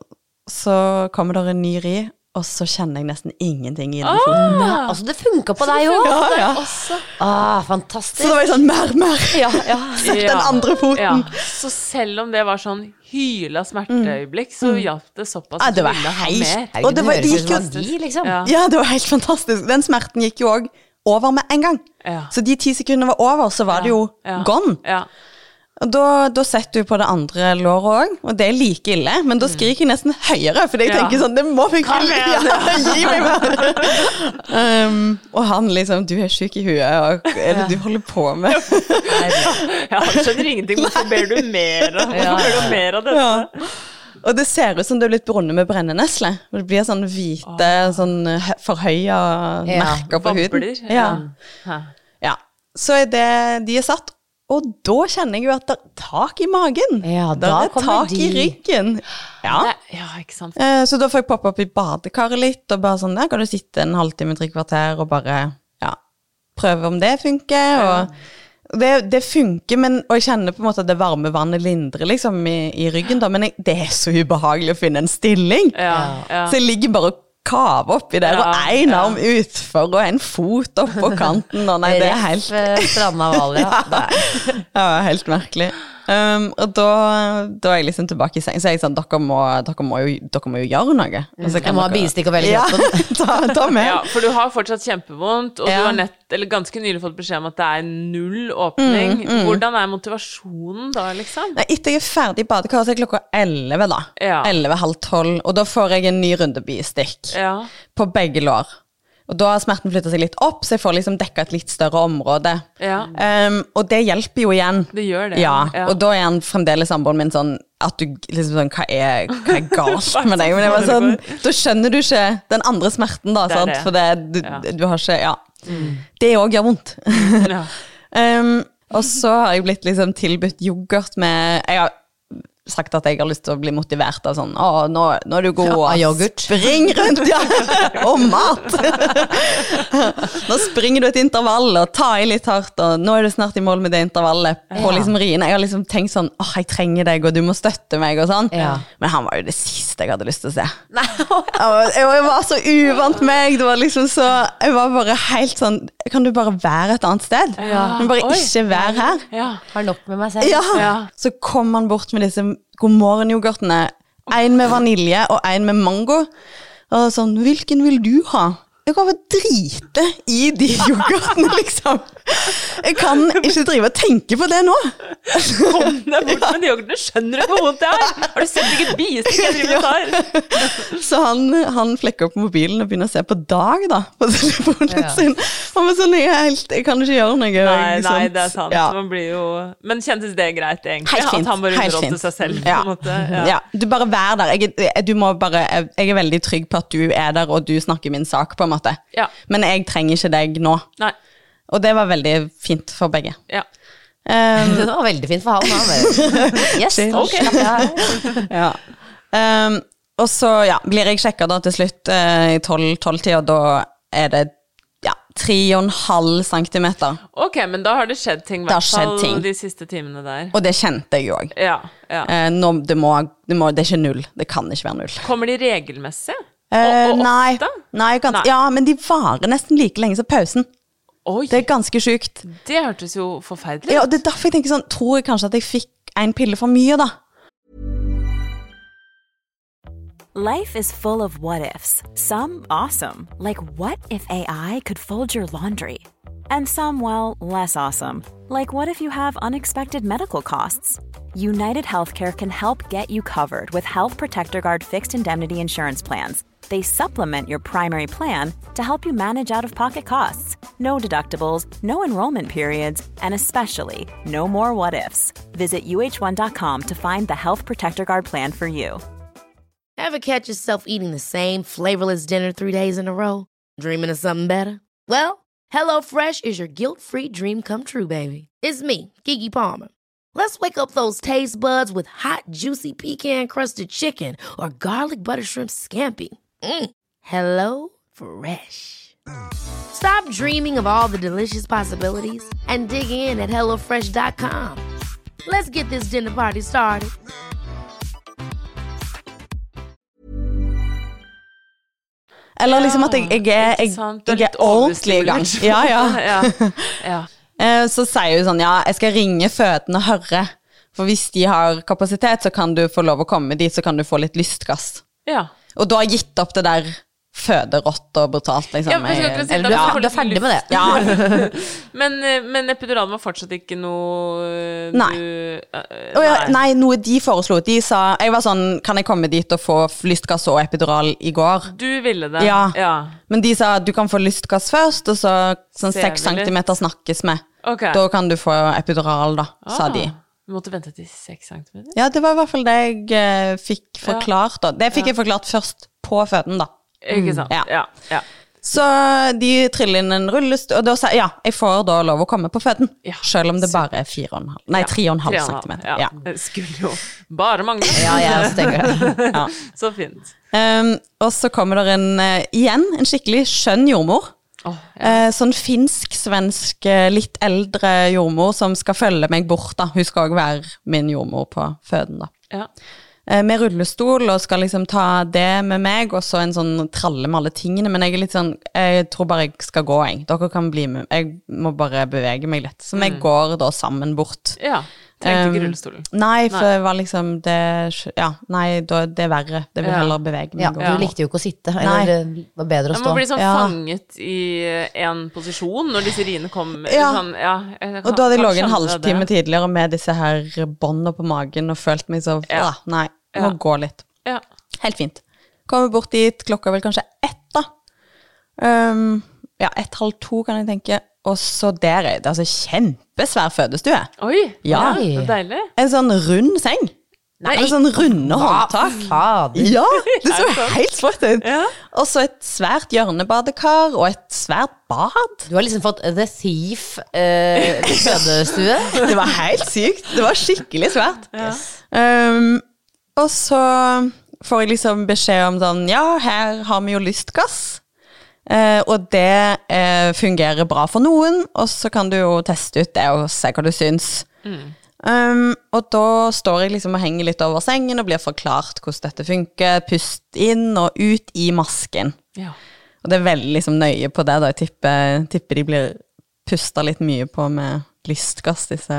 så kommer det en ny ri, og så kjenner jeg nesten ingenting i den foten. Nei, altså, det funka på deg òg! Ja, ja. Ah, Så det da var jeg sånn mer, mer. Ja, ja. Sett den andre foten. Ja. Så selv om det var sånn hyla smerteøyeblikk, så hjalp det såpass Ja, det var helt- Og det det var- det gikk jo- liksom. Ja. Ja, det var helt fantastisk. Den smerten gikk jo òg over med en gang. Ja. Så de ti sekundene var over, så var det jo Ja. gone. Ja. Og da, da setter du på det andre låret òg, og det er like ille. Men da skriker jeg nesten høyere, for jeg Ja. tenker sånn Det må vi ikke ja, Gi meg mer! um, og han liksom Du er sjuk i huet, og hva er det du holder på med? ja, han skjønner ingenting. Hvorfor ber du mer av, hvorfor ber du mer av dette? Og det ser ut som det er blitt brunnet med brennenesle. Det blir sånn hvite, sånn forhøya Ja, merker på huden. Vabler. Ja. Ja. Så er det de er satt. Og da kjenner jeg jo at det er tak i magen. Ja, da det er tak tak i ryggen. Ja. Det- ja, ikke sant. Eh, Så da får jeg poppe opp i badekaret litt, og bare sånn, der kan du sitte en halvtime, tre kvarter, og bare, ja, prøve om det funker, og det, det funker, men, og jeg kjenner på en måte at det varme vannet lindrer liksom i, i ryggen da, men jeg, det er så ubehagelig å finne en stilling. Ja, ja. Så jeg ligger bare og kaver oppi der, og Ja, en ja. arm utfor, og en fot oppå kanten, og nei, det er helt, eh, Stranda Valia. Ja, helt merkelig. Um, og da, da er jeg liksom tilbake i seng, så er jeg sånn, dere må, dere må, jo, dere må jo gjøre noe. Altså, så Jeg må må ha dere- bistikk og velge Ja, ta, ta med. Ja, for du har fortsatt kjempevondt, og Ja. du har nett, eller ganske nylig fått beskjed om at det er null åpning. Mm, Hvordan er motivasjonen da, liksom? Nei, etter jeg er ferdig i badekaret, så er klokka 11 da. Ja. 11, halv 12, og da får jeg en ny runde bistikk Ja. på begge lår. Og da har smerten flyttet seg litt opp, så jeg får liksom dekket et litt større område. Ja. Um, og det hjelper jo igjen. Det gjør det. Ja, ja. og da er han fremdeles samboeren min sånn at du liksom sånn Hva er, hva er galt med deg? Men det var sånn, da skjønner du ikke den andre smerten, da. Det sant? det. For det, du, Ja. du har ikke Ja. Det òg gjør vondt. Ja. Um, og så har jeg blitt liksom tilbudt yoghurt med Jeg har sagt at jeg har lyst til å bli motivert av sånn Å, nå, nå er du god. Ja, yoghurt. Spring rundt, ja! og mat! nå springer du et intervall og ta i litt hardt, og nå er du snart i mål med det intervallet på Ja. liksom riene. Jeg har liksom tenkt sånn Å, jeg trenger deg, og du må støtte meg, og sånn. Ja. Men han var jo det siste jeg hadde lyst til å se. Jeg var, jeg var så uvant meg. Det var liksom så Jeg var bare helt sånn Kan du bare være et annet sted? Ja. Men bare Oi. ikke være her. Ja. Har nok med meg selv. Ja. Ja. Så kom han bort med disse god morgen-yoghurtene. En med vanilje og en med mango. Og sånn, hvilken vil du ha? Jeg kan bare drite i de yoghurtene, liksom. Jeg kan ikke drive og tenke på det nå. Kom deg bort med de yoghurtene, skjønner du hvor vondt det er? Har du sett hvilket bistikk jeg driver og tar? Så han, han flekker opp mobilen og begynner å se på Dag, da, på telefonen Ja. sin. Han var sånn, jeg, helt, jeg kan ikke gjøre noe. Nei, nei, det er sant. Ja. Man blir jo Men kjentes det greit, egentlig? Helt fint. At han bare helt underholdte seg selv, på en måte? Ja. Du bare vær der. Jeg, du må bare, jeg er veldig trygg på at du er der, og du snakker min sak, på en måte. Ja. Men jeg trenger ikke deg nå. Nei. Og det var veldig fint for begge. Ja. Um, Det var veldig fint for han. òg. yes, her. ja. um, og så ja, blir jeg sjekka da til slutt eh, i tolv-tolv-tida, da er det ja, 3,5 centimeter. Ok, men da har det skjedd ting, i hvert fall ting. de siste timene der. Og det kjente jeg jo òg. Ja, ja. uh, det, det, det er ikke null. Det kan ikke være null. Kommer de regelmessig? Eh, og, og nei, nei, Nei. ja, men de varer nesten like lenge som pausen. Oi, Det er ganske sjukt. det hørtes jo forferdelig Ja, og det er derfor jeg tenker sånn, tror jeg kanskje at jeg fikk en pille for mye, da. Life is full of what ifs. Some awesome, like what if AI could fold your laundry? And some, well, less awesome, like what if you have unexpected medical costs? United Healthcare can help get you covered with Health Protector Guard fixed indemnity insurance plans. They supplement your primary plan to help you manage out of pocket costs. No deductibles, no enrollment periods, and especially no more what ifs. Visit uh1.com to find the Health Protector Guard plan for you. Ever catch yourself eating the same flavorless dinner three days in a row? Dreaming of something better? Well, HelloFresh is your guilt free dream come true, baby. It's me, Gigi Palmer. Let's wake up those taste buds with hot, juicy pecan crusted chicken or garlic butter shrimp scampi. Mm. Hello Fresh. Stop dreaming of all the delicious possibilities and dig in at HelloFresh.com. Let's get this dinner party started. Eller liksom at jeg, jeg, er, jeg, jeg er ordentlig i gang. Ja, ja. ja. ja. Eh, Så sier hun sånn, ja, jeg skal ringe fødende og høre. For hvis de har kapasitet, så kan du få lov å komme dit, så kan du få litt lystgass. ja. Og du har gitt opp det der føderått og brutalt, liksom. Ja, si, Eller du er, du er ferdig med det. Ja, Men, eh, men epidural var fortsatt ikke noe du, Nei. Eh, ja, nei, noe de foreslo. De sa Jeg var sånn Kan jeg komme dit og få lystgass og epidural i går? Du ville det? Ja. ja. Men de sa du kan få lystgass først, og så sånn seks centimeter snakkes med. Okay. Da kan du få epidural, da, sa de. Du måtte vente til seks centimeter? Ja, det var i hvert fall det jeg eh, fikk forklart, da. Det fikk jeg forklart først på føden, da. Ikke sant? Ja. Ja. ja. Så de triller inn en rullestol, og da sier ja, jeg får da lov å komme på føden. Ja. Selv om det bare er fire og en halv Nei, Ja. tre og en halv Tre og en centimeter. Ja. Ja. Det skulle jo bare mangle. Ja, jeg også tenker det. Ja. Så fint. Um, og så kommer det en, uh, igjen en skikkelig skjønn jordmor. Åh, ja. sånn finsk-svensk, eh, litt eldre jordmor som skal følge meg bort. da. Hun skal òg være min jordmor på føden. da. ja. Eh, med rullestol og skal liksom ta det med meg, og så en sånn tralle med alle tingene. Men jeg er litt sånn, jeg tror bare jeg skal gå, jeg. Dere kan bli med. Jeg må bare bevege meg litt. Så vi går da sammen bort. ja. Trengte ikke Um, rullestolen. Nei, for Nei. det var liksom det Ja, nei, da, det er verre. Det vil Ja. heller bevege meg. Ja, du likte jo ikke å sitte. Nei. Eller det var bedre å Jeg må stå. bli sånn Ja. fanget i en posisjon når disse riene kommer. Ja. Sånn, ja, kan- Og da hadde jeg ligget en halvtime det. tidligere med disse her båndene på magen og følt meg så Ja. ah, Nei, jeg må Ja. gå litt. Ja. Helt fint. Kommer bort dit, klokka er vel kanskje ett, da. Um, ja, ett-halv to, kan jeg tenke. Og så der er det altså kjempesvær fødestue. Oi! Ja. det er deilig. En sånn rund seng. Nei. En sånn runde håndtak. Fader. Ja, det så helt sprøtt ut. Ja. Og så et svært hjørnebadekar og et svært bad. Du har liksom fått The Thief eh, fødestue. Det var helt sykt. Det var skikkelig svært. Um, og så får jeg liksom beskjed om sånn Ja, her har vi jo lystgass. Eh, og det eh, fungerer bra for noen, og så kan du jo teste ut det og se hva du syns. Um, og da står jeg liksom og henger litt over sengen og blir forklart hvordan dette funker. Pust inn og ut i masken. Ja. Og det er veldig liksom nøye på det, da. Jeg tipper, tipper de blir pusta litt mye på med lystgass, disse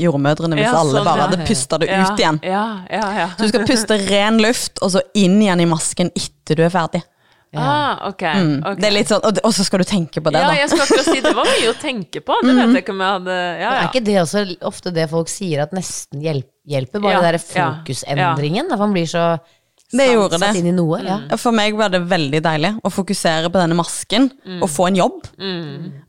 jordmødrene, hvis Ja, alle sånn, bare ja. hadde pusta det ja. ut igjen. Ja, ja, ja. Så du skal puste ren luft, og så inn igjen i masken etter du er ferdig. Ah, okay, Mm. ok. Det er litt sånn, og, og så skal du tenke på det, Ja, da. jeg skal akkurat si det var mye å tenke på. Det vet jeg ikke om jeg hadde Ja, Er ikke det også ofte det folk sier at nesten hjelper? Bare Ja, den der ja, fokusendringen? At man blir så Det gjorde det. noe. Ja. For meg var det veldig deilig å fokusere på denne masken Mm. og få en jobb.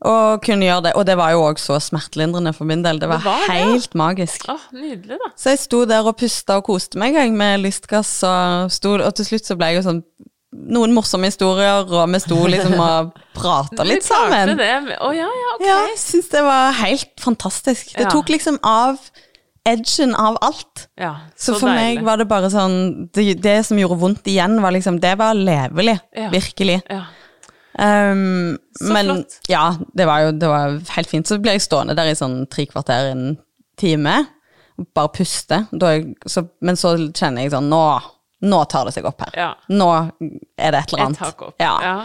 Og kunne gjøre det. Og det var jo òg så smertelindrende for min del. Det var, Det var det, helt magisk. Åh, nydelig, da. Så jeg sto der og pusta og koste meg jeg, med lystgass, og, sto, og til slutt så ble jeg jo sånn noen morsomme historier, og vi sto liksom og prata litt sammen. Det. Å ja, ja, ok. Ja, jeg syns det var helt fantastisk. Det Ja. tok liksom av edgen av alt. Ja, Så, så, for deilig. meg var det bare sånn Det, det som gjorde vondt igjen, var liksom Det var levelig. Virkelig. ja. Um, Så men flott. ja, det var jo det var helt fint. Så ble jeg stående der i sånn tre kvarter, en time, bare puste. Jeg, så, men så kjenner jeg sånn Nå, nå tar det seg opp her. Ja. Nå er det et eller Et annet. hakk opp. Ja. Ja.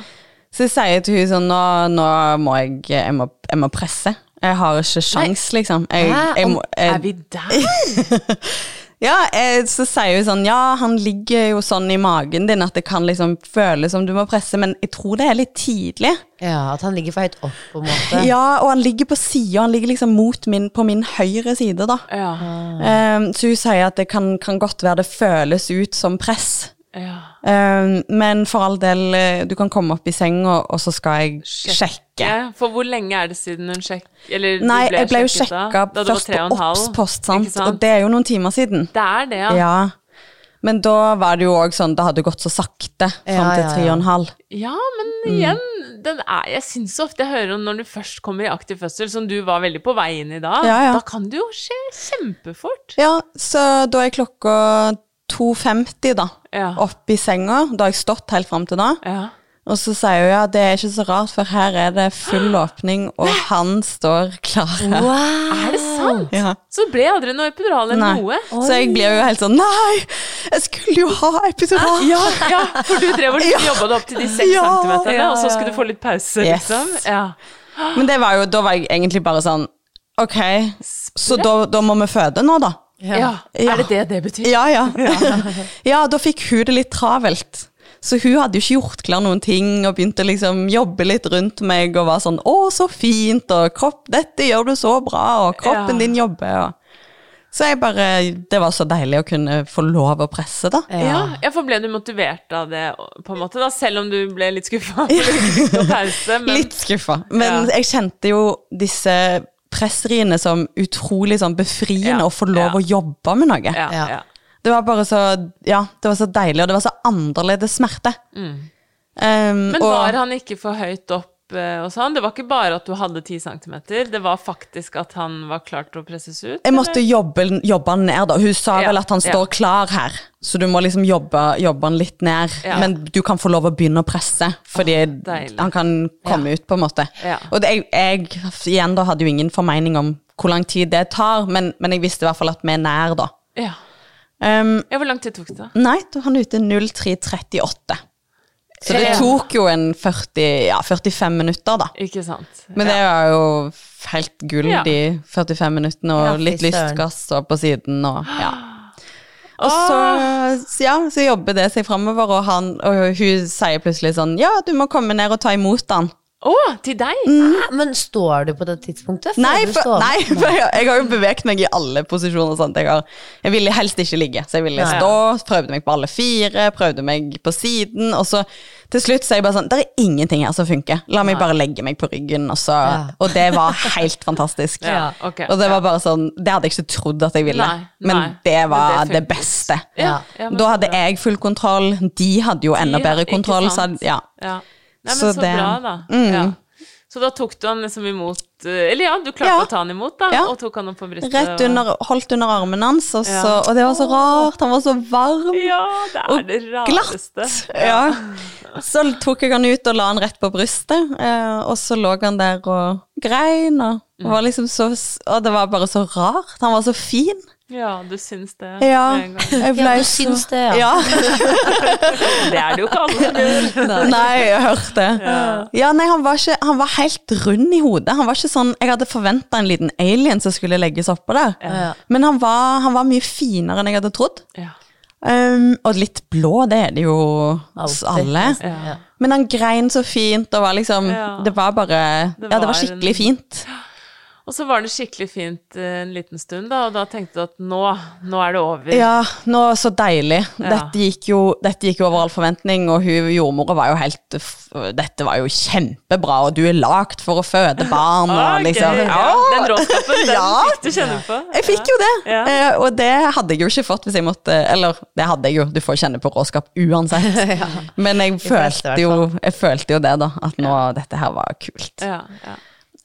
Så jeg sier til hun sånn Nå, nå må jeg, jeg, må, jeg må presse. Jeg har ikke sjans, liksom. Jeg, jeg, må, Er vi der? ja, så sier hun sånn Ja, han ligger jo sånn i magen din at det kan liksom føles som du må presse, men jeg tror det er litt tidlig. ja, At han ligger for høyt opp, på en måte. Ja, og han ligger på sida. Han ligger liksom mot min, på min høyre side, da. Ja. Um, så hun sier at det kan, kan godt være det føles ut som press. Ja. Um, men for all del, eh, du kan komme opp i senga, og så skal jeg sjekke. sjekke. For hvor lenge er det siden hun sjekk... Eller du Nei, jeg ble jo sjekket da? sjekka først på en Obs-post, sant? sant? og det er jo noen timer siden. Det er det, ja. Ja. Men da var det jo òg sånn, det hadde gått så sakte fram Ja, til tre og en halv. Ja, men igjen, den er, jeg syns ofte jeg hører om når du først kommer i aktiv fødsel, som du var veldig på vei inn i da, Ja, ja. da kan det jo skje kjempefort. Ja, så da er klokka 2.50 da, Ja. opp i senga. Da har jeg stått helt fram til da. Ja. Og så sier hun ja, det er ikke så rart, for her er det full åpning, og han står klar her. Er det sant? Ja. Så det ble aldri noe epidural eller Nei. noe? Så jeg blir jo helt sånn Nei, jeg skulle jo ha epidural! Ja, ja, for du drev og Ja. jobba deg opp til de seks Ja. centimeterne, og så skulle du få litt pause, Yes. liksom? Ja. Men det var jo, da var jeg egentlig bare sånn Ok, så da, da må vi føde nå, da. Ja. Ja. Er det det det betyr? Ja, ja. Ja, da fikk hun det litt travelt. Så hun hadde jo ikke gjort klar noen ting, og begynte liksom jobbe litt rundt meg, og var sånn 'Å, så fint', og 'Kropp, dette gjør du så bra', og 'Kroppen Ja. din jobber', og Så jeg bare Det var så deilig å kunne få lov å presse, da. Ja, ja, for ble du motivert av det, på en måte, da, selv om du ble litt skuffa? Ja. pause, men Litt skuffa. Men Ja. jeg kjente jo disse presseriene som utrolig sånn befriende Ja, å få lov ja. å jobbe med noe. ja, Ja. ja. Det var bare så Ja, det var så deilig, og det var så annerledes smerte. Um, Men Men og, var han ikke for høyt opp og sånn? Det var ikke bare at du hadde 10 centimeter, det var faktisk at han var klar til å presses ut? Jeg måtte jobbe, jobbe han ned, da. Hun sa Ja, vel at han ja. står klar her, så du må liksom jobbe, jobbe han litt ned. Ja. Men du kan få lov å begynne å presse, fordi deilig. han kan komme ut, på en måte. Ja. Og det, jeg, jeg igjen da hadde jo ingen formening om hvor lang tid det tar, men, men jeg visste i hvert fall at vi er nær, da. Ja. Um, ja. Hvor lang tid tok det? nei, da han ute 03.38. Så det tok jo en 40, ja, 45 minutter, da. Ikke sant? Men det var jo helt gull, Ja. de 45 minuttene, og Ja, litt lystgass og på siden, og ja. Og så, ja, så jobber det seg framover, og, han, og hun sier plutselig sånn Ja, du må komme ned og ta imot han. Å, til deg? Hæ, Men står du på det tidspunktet? Får Nei, for, nei, for jeg, jeg har jo beveget meg i alle posisjoner. Jeg, har, jeg ville helst ikke ligge, så jeg ville Ja, ja. stå, prøvde meg på alle fire, prøvde meg på siden, og så til slutt så er jeg bare sånn Det er ingenting her som funker. La meg bare legge meg på ryggen, og så Ja. Og det var helt fantastisk. Ja, okay, Og det var bare sånn Det hadde jeg ikke trodd at jeg ville, Nei, men det var men det det, beste. Ja, ja, men da hadde jeg full kontroll, de hadde jo enda bedre kontroll. Så, ja. Nei, men Så så, det- bra, da. Mm. Ja. Så da tok du han liksom imot eh, Eller ja, du klarte Ja. å ta han imot, da, Ja. og tok han opp på brystet. Rett og- under, holdt under armen hans, og, så, og det var så rart. Han var så varm. Ja, det er og det glatt. rareste. Ja. Så tok jeg han ut og la han rett på brystet, eh, og så lå han der og grein, og, Mm. og, var liksom så, og det var bare så rart. Han var så fin. Ja, du syns det Ja, med en gang. jeg ble Ja, du så- syns det, ja. ja. Det er det jo ikke alle som gjør. Nei, jeg hørte. Ja, nei, han var, ikke, han var helt rund i hodet. Han var ikke sånn, Jeg hadde forventa en liten alien som skulle legges oppå der. Ja. Men han var, han var mye finere enn jeg hadde trodd. Ja. Um, og litt blå, det er det jo hos alle. ja. Men han grein så fint, og var liksom Ja. Det var bare Det Ja, det var var skikkelig en- fint. Og så var det skikkelig fint eh, en liten stund, da, og da tenkte du at nå, nå er det over. Ja, nå så deilig. Ja. Dette, gikk jo, dette gikk jo over all forventning, og hun jordmora var jo helt Dette var jo kjempebra, og du er lagd for å føde barn, Ah, og liksom gøy. ja. Den råskapen, den Ja. fikk du kjenne på. Jeg fikk jo det, Ja. eh, og det hadde jeg jo ikke fått hvis jeg måtte Eller, det hadde jeg jo, du får kjenne på råskap uansett. Men jeg følte, jo, jeg følte jo det, da, at nå, dette her var kult. Ja, ja.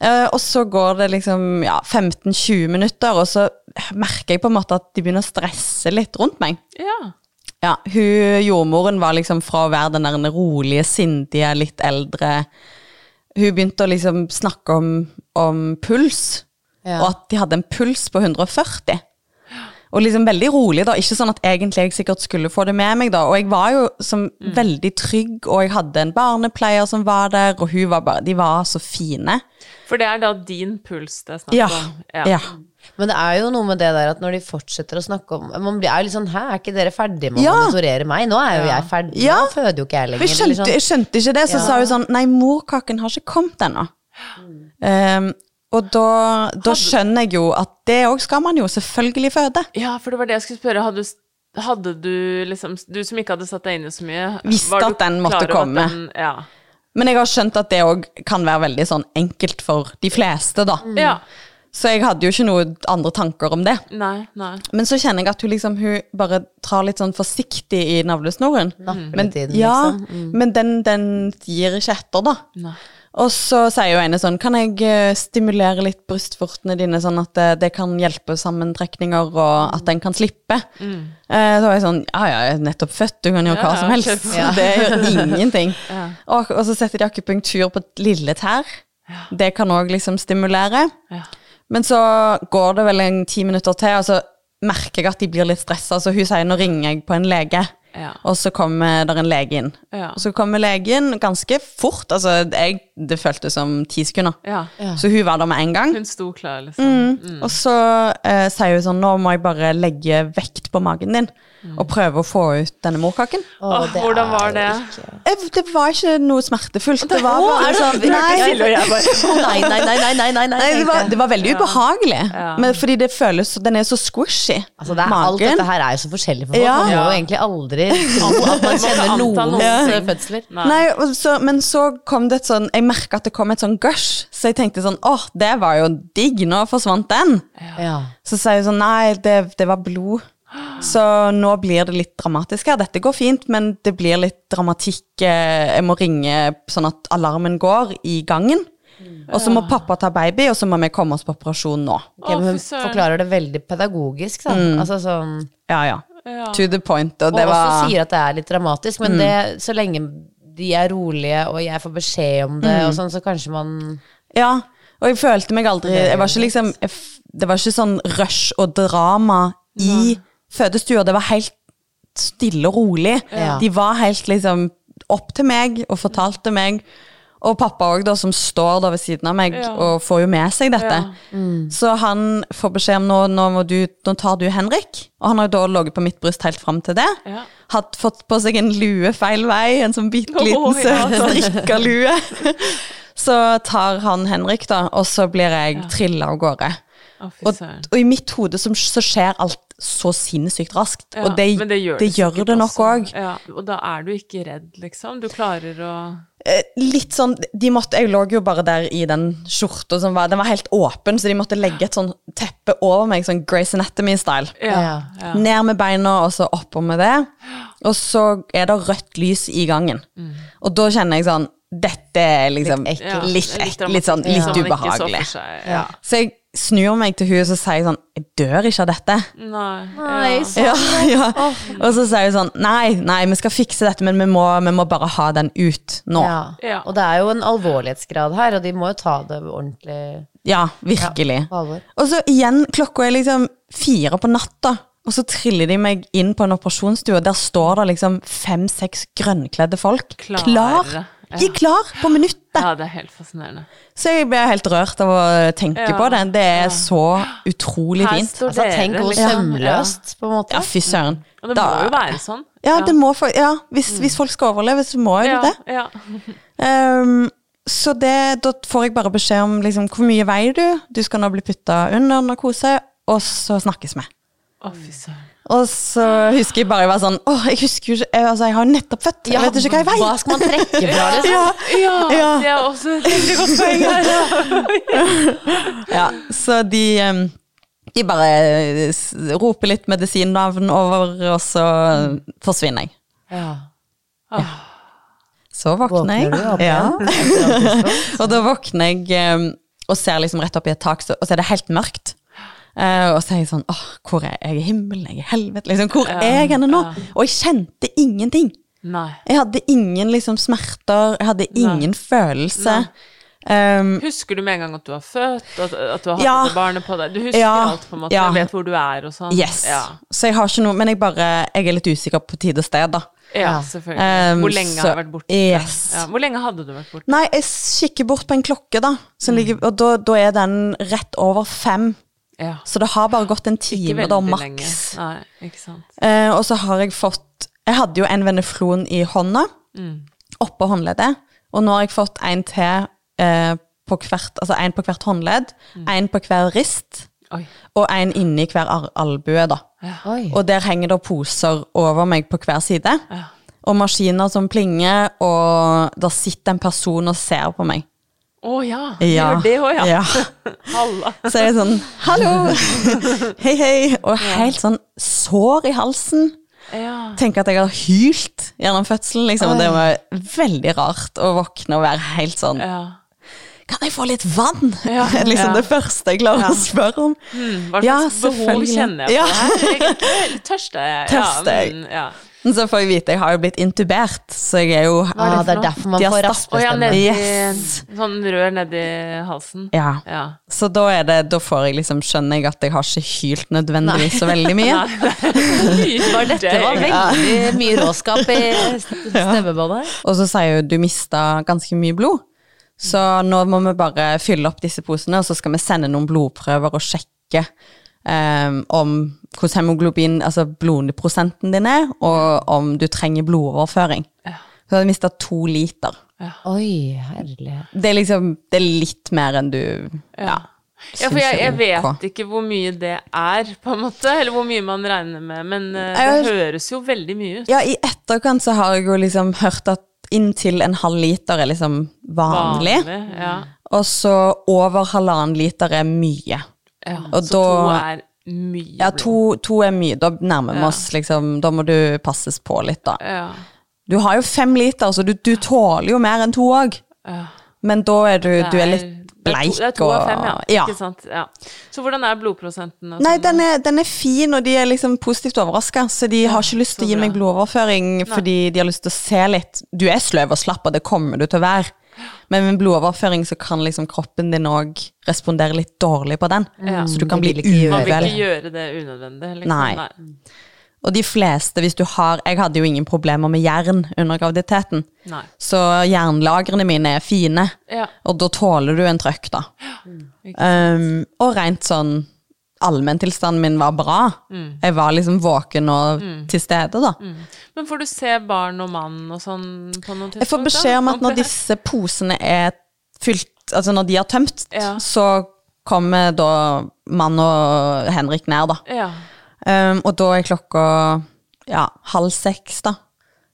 Eh, og så går det liksom ja, 15-20 minutter, og så merker jeg på en måte at de begynner å stresse litt rundt meg. ja. Ja, hun, Jordmoren var liksom fra å være den der rolige, sindige, litt eldre Hun begynte å liksom snakke om, om puls, Ja. og at de hadde en puls på 140. Og liksom veldig rolig, da. Ikke sånn at egentlig jeg sikkert skulle få det med meg, da. Og jeg var jo som veldig trygg, og jeg hadde en barnepleier som var der, og hun var bare De var så fine. For det er da din puls det er snakk Ja. om? ja. Men det er jo noe med det der at når de fortsetter å snakke om Man blir er jo litt sånn Hæ, er ikke dere ferdige med å Ja. monitorere meg? Nå er jo jeg ferdig. Ja. Nå føder jo ikke jeg lenger. jeg skjønte, eller jeg skjønte ikke det, så Ja. sa hun sånn Nei, morkaken har ikke kommet ennå. Um, og da, da skjønner jeg jo at det òg skal man jo selvfølgelig føde. Ja, for det var det jeg skulle spørre. Hadde, du- hadde du liksom Du som ikke hadde satt deg inn i så mye Visste at den måtte komme. den- ja. Men jeg har skjønt at det òg kan være veldig sånn enkelt for de fleste, da. ja. Så jeg hadde jo ikke noen andre tanker om det. Nei, nei. Men så kjenner jeg at hun liksom Hun bare trar litt sånn forsiktig i navlesnoren. Mm. Men, i ja, liksom. Mm. men den, den gir ikke etter, da. Nei. Og så sier jo ene sånn Kan jeg eh, stimulere litt brystvortene dine, sånn at det, det kan hjelpe sammentrekninger, og at den kan slippe? Eh, så var jeg sånn Ja, ja, jeg er nettopp født, du kan gjøre hva som helst. Ja. Det gjør ingenting. og, og så setter de akupunktur på et lille tær. Det kan òg liksom stimulere. Ja. Men så går det vel en ti minutter til, og så merker jeg at de blir litt stressa, så hun sier nå ringer jeg på en lege. Ja. Og så kommer der en lege inn. Ja. Og så kommer legen ganske fort. Altså, jeg, det føltes som ti sekunder. ja. Så hun var der med en gang. Hun sto klar, liksom. Og så eh, sier hun sånn Nå må jeg bare legge vekt på magen din Mm. og prøve å få ut denne morkaken. Åh, det hvordan var det? Ikke... Eh, det var ikke noe smertefullt. Det var bare sånn nei. nei, nei, nei, nei, nei, det, var, det var veldig ubehagelig, men fordi det føles Den er så squishy. Altså, det er, Magen. Alt dette her er jo så forskjellig for folk. Ja. Man må jo egentlig aldri at man kjenner noen ja. Eh, fødsler. Nei, så, men så kom det et sånn Jeg merka at det kom et sånn gush, så jeg tenkte sånn åh, det var jo digg, nå forsvant den. Ja. Så sa jeg sånn nei, det, det var blod. Så nå blir det litt dramatisk her. Dette går fint, men det blir litt dramatikk. eh, Jeg må ringe sånn at alarmen går i gangen. Og så må pappa ta baby, og så må vi komme oss på operasjon nå. Ok, men hun forklarer det veldig pedagogisk, da. Altså sånn Ja, ja. Ja. To the point. Og Og også sier at det er litt dramatisk, men det, så lenge de er rolige, og jeg får beskjed om det, og sånn, så kanskje man Ja, og jeg følte meg aldri jeg var ikke liksom, jeg, Det var ikke sånn rush og drama i fødestua. Det var helt stille og rolig. Ja. De var helt liksom opp til meg og fortalte meg. Og pappa òg, som står der ved siden av meg Ja. og får jo med seg dette. Ja. Så han får beskjed om nå, nå, må du, nå tar du Henrik. Og han har jo da ligget på mitt bryst helt fram til det. Ja. Hatt fått på seg en lue feil vei, en sånn bitte liten oh, ja, søt sånn. strikka lue. Så tar han Henrik, da, og så blir jeg trilla av gårde. Og, og i mitt hode så, så skjer alt så sinnssykt raskt. Ja, og det, men det gjør det, sikkert nok også. òg. Ja, og da er du ikke redd, liksom? Du klarer å Eh, litt sånn de måtte, Jeg lå jo bare der i den skjorta som var Den var helt åpen, så de måtte legge et sånn teppe over meg, sånn Grace Anatomy-style. Ja. ja. Ned med beina, og så oppå med det. Og så er det rødt lys i gangen. Og da kjenner jeg sånn Dette er liksom Litt ekkelt. Ja, litt, litt ek- litt sånn litt ubehagelig. seg. Ja. Så jeg snur meg til henne og så sier jeg sånn Jeg dør ikke av dette. Nei. Nei, ja. Ja, ja. Og så sier hun sånn Nei, nei, vi skal fikse dette, men vi må, vi må bare ha den ut nå. Ja, ja. Ja. Og det er jo en alvorlighetsgrad her, og de må jo ta det ordentlig Ja, virkelig. Og så igjen, klokka er liksom fire på natta, og så triller de meg inn på en operasjonsstue, og der står det liksom fem-seks grønnkledde folk Klare. klar Gikk klar på minuttet. Ja, det er helt fascinerende. Så jeg ble helt rørt av å tenke Ja. på det. Det er Ja. så utrolig Her fint. Altså, tenk hvor liksom. sømløst, på en måte. Ja, fy søren. Og det Da- må jo være sånn. Ja, det må ja hvis, hvis folk skal overleve, så må jo ja, det. Ja. Ehm, så det, da får jeg bare beskjed om liksom, hvor mye veier du, du skal nå bli putta under narkose, og så snakkes vi. Å, fy søren. Og så husker jeg bare jeg var sånn Å, jeg husker jo ikke jeg, Altså, jeg har nettopp født. Jeg vet ikke hva jeg veit. Hva skal man trekke fra, liksom? Ja, Ja, Ja. det er også et veldig godt poeng her. Ja. ja, så de um, De bare roper litt medisinnavn over, og så forsvinner jeg. Ja. Så våkner jeg. Du opp ja. og da våkner jeg og ser liksom rett opp i et tak, og så er det helt mørkt. Eh, og så er jeg sånn Åh, hvor er jeg? I himmelen? Jeg er i helvete? Liksom, hvor er jeg henne nå? Og jeg kjente ingenting. Nei. Jeg hadde ingen liksom smerter, jeg hadde ingen følelse. Um, Husker du med en gang at du har født, at, at du har hatt Ja. barnet på deg? Du husker Ja. alt, på en måte. Ja. Du vet hvor du er og sånn? yes. Ja, Så jeg har ikke noe Men jeg bare Jeg er litt usikker på tid og sted, da. ja selvfølgelig. Um, hvor lenge så- har du vært borte? Yes. Ja. Hvor lenge hadde du vært borte? Nei, jeg kikker bort på en klokke, da. Som ligger, og da, da er den rett over fem. Ja. Så det har bare gått en time, da, maks. Nei. Eh, og så har jeg fått Jeg hadde jo en veneflon i hånda, Mm. oppå håndleddet. Og nå har jeg fått en til eh, på hvert Altså en på hvert håndledd, Mm. en på hver rist, Oi. og en inni hver ar- albue, da. Ja. Og der henger det poser over meg på hver side. Ja. Og maskiner som plinger, og der sitter en person og ser på meg. Å ja. Ja. Gjør det òg, ja. Ja. Halla. Så er det sånn Hallo! Hei, hei! Og helt sånn sår i halsen. Ja. Tenker at jeg har hylt gjennom fødselen, liksom. Og det var veldig rart å våkne og være helt sånn ja. Kan jeg få litt vann? Ja, Det liksom ja. det første jeg klarer Ja. å spørre om. Mm, Hva Ja, slags behov kjenner jeg Ja. på her? Egentlig tørst er jeg. Tørst er jeg. Ja, mm, ja. Men så får jeg vite jeg har jo blitt intubert, så jeg er jo Ah, det er derfor man De får raspestemme. Oh, ja, Yes. Sånn rør nedi halsen. Ja. Ja. Så da er det Da får jeg liksom skjønner jeg at jeg har ikke hylt nødvendigvis så veldig mye. Var dette var veldig mye råskap i stemmebåndet. Og så sier jo du mista ganske mye blod. Så nå må vi bare fylle opp disse posene, og så skal vi sende noen blodprøver og sjekke em, om hvordan hemoglobin, altså blodprosenten din er, og om du trenger blodoverføring. Så jeg hadde mista to liter. Oi, herlighet. Det er liksom Det er litt mer enn du Ja. Ja, for jeg, jeg vet ikke hvor mye det er, på en måte, eller hvor mye man regner med, men det Jeg- høres jo veldig mye ut. Ja, i etterkant så har jeg jo liksom hørt at inntil en halv liter er liksom vanlig. Ja. Og så over halvannen liter er mye. Ja. Og Så to er mye Ja, to, to er mye. Da nærmer vi Ja. oss liksom Da må du passes på litt, da. Ja. Du har jo fem liter, så du, du tåler jo mer enn to òg. Men da er du, du er litt det er to- bleik Det er to av fem, ja. Ja. Ikke sant? Ja. Så hvordan er blodprosenten? Nei, sånn? den er, den er fin, og de er liksom positivt overraska. Så de har ikke lyst til å gi meg blodoverføring blodoverføring fordi de har lyst til å se litt Du er sløv og slapp, og det kommer du til å være. Men med blodoverføring så kan liksom kroppen din òg respondere litt dårlig på den. Ja. Så du kan bli uvel. Man vil ikke gjøre det unødvendig, liksom. Nei. Og de fleste, hvis du har Jeg hadde jo ingen problemer med jern under graviditeten. Nei. Så jernlagrene mine er fine, Ja. og da tåler du en trøkk, da. Ja, Um, og rent sånn Allmenntilstanden min var bra. Mm. Jeg var liksom våken og til stede, da. Men får du se barn og mann og sånn på noen tidspunkt? Jeg får beskjed om at når disse posene er fylt Altså når de er tømt, Ja. så kommer da mann og Henrik ned, da. Ja. Um, og da er klokka ja, halv seks, da.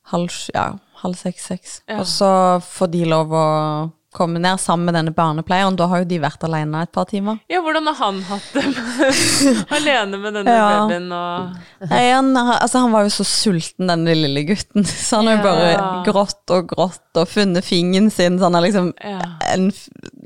Halv, ja, halv seks-seks. Ja. Og så får de lov å komme ned sammen med denne barnepleieren. Da har jo de vært alene et par timer. ja, hvordan har han hatt det alene med denne Ja. babyen og Nei, han, altså, han var jo så sulten, denne lille gutten. Så han har jo bare grått og grått og funnet fingeren sin. Så han har liksom Ja. en,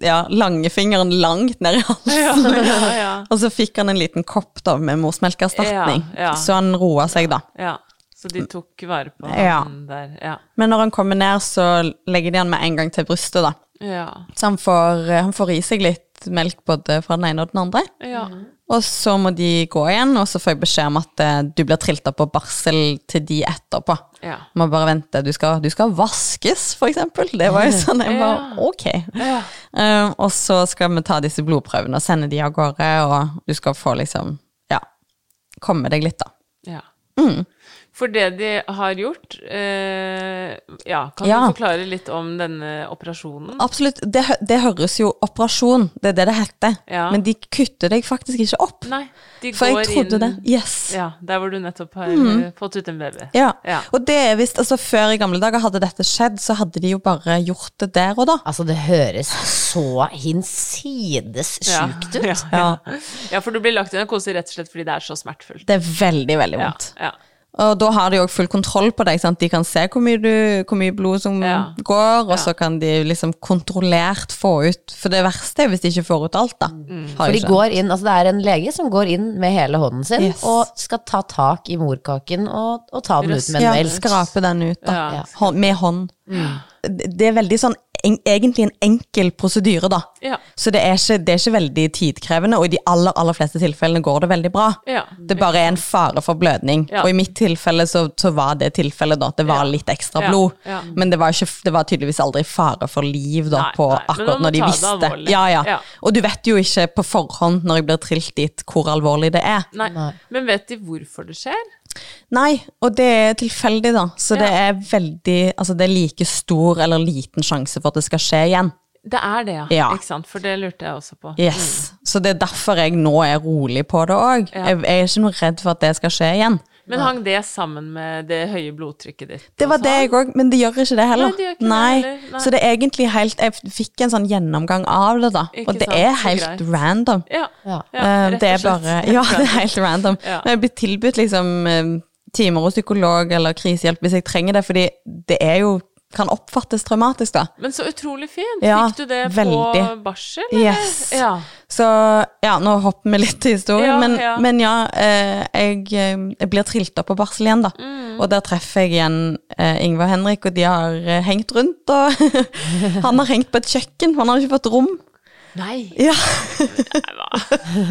ja, langfingeren langt ned i halsen. Ja, ja, ja. Og så fikk han en liten kopp da med morsmelkerstatning. Så han roa seg, da. ja. Så de tok vare på han der. Ja. Men når han kommer ned, så legger de han med en gang til brystet, da. Ja. Så han får, han får i seg litt melk både fra den ene og den andre. ja. Og så må de gå igjen, og så får jeg beskjed om at eh, du blir trilt opp på barsel til de etterpå. Ja. Må bare vente, du skal, du skal vaskes, for eksempel. Det var jo sånn, jeg bare, ok. Eh, og så skal vi ta disse blodprøvene og sende de av gårde, og du skal få liksom, ja, komme deg litt da. Ja. Mm. For det de har gjort eh, Ja, kan Ja. du forklare litt om denne operasjonen? Absolutt, det, det høres jo operasjon, det er det det heter. Ja. Men de kutter deg faktisk ikke opp. Nei, de For går jeg trodde inn det. Yes. Ja, der hvor du nettopp har mm. fått ut en baby. Ja. Ja. Og det er visst, altså før i gamle dager hadde dette skjedd, så hadde de jo bare gjort det der og da. Altså, det høres så hinsides Ja, sjukt ut. Ja, ja. ja, for du blir lagt i narkose rett og slett fordi det er så smertefullt. Det er veldig, veldig vondt. Ja, ja. Og da har de òg full kontroll på deg. Sant? De kan se hvor mye, du, hvor mye blod som Ja. går, og Ja. så kan de liksom kontrollert få ut For det verste er hvis de ikke får ut alt, da. Mm. For de går inn, altså det er en lege som går inn med hele hånden sin Yes. og skal ta tak i morkaken og, og ta den ut med en ja, skrape den ut, da. Ja. Hånd- Med hånd. Mm. det er veldig sånn en, egentlig en enkel prosedyre, da. Ja. Så det er, ikke, det er ikke veldig tidkrevende, og i de aller, aller fleste tilfellene går det veldig bra. Ja. Det bare er en fare for blødning. Ja. Og i mitt tilfelle så, så var det tilfellet da, at det var Ja. litt ekstra blod. Ja. Men det var, ikke, det var tydeligvis aldri fare for liv da, Nei, på nei. Akkurat når de visste. Ja, ja. Ja. Og du vet jo ikke på forhånd når jeg blir trilt dit hvor alvorlig det er. Nei. Nei. Men vet de hvorfor det skjer? Nei, og det er tilfeldig, da. Så det er veldig Altså, det er like stor eller liten sjanse for at det skal skje igjen. Det er det, ja. Ja. Ikke sant? For det lurte jeg også på. Yes. Så det er derfor jeg nå er rolig på det òg. Ja. Jeg, jeg er ikke noe redd for at det skal skje igjen. Men hang det sammen med det høye blodtrykket ditt? Det var det jeg òg, men det gjør ikke det heller. Nei, det ikke det heller, nei. Så det er egentlig helt Jeg fikk en sånn gjennomgang av det, da. Ikke og det sant, er helt greit. random. Ja. Ja. ja Eh, det er bare Ja, det er helt random. Ja. Men jeg blir tilbudt liksom eh, timer hos psykolog eller krisehjelp hvis jeg trenger det, fordi det er jo kan oppfattes traumatisk, da. Men så utrolig fint. Ja, Fikk du det på barsel, eller? Yes. Ja. Så ja, nå hopper vi litt til historien, Ja, men men ja eh, jeg, eh, jeg blir trilt opp på barsel igjen, da. Mm. Og der treffer jeg igjen eh, Ingve og Henrik, og de har eh, hengt rundt. Og han har hengt på et kjøkken, han har ikke fått rom. Nei, Ja. nei da.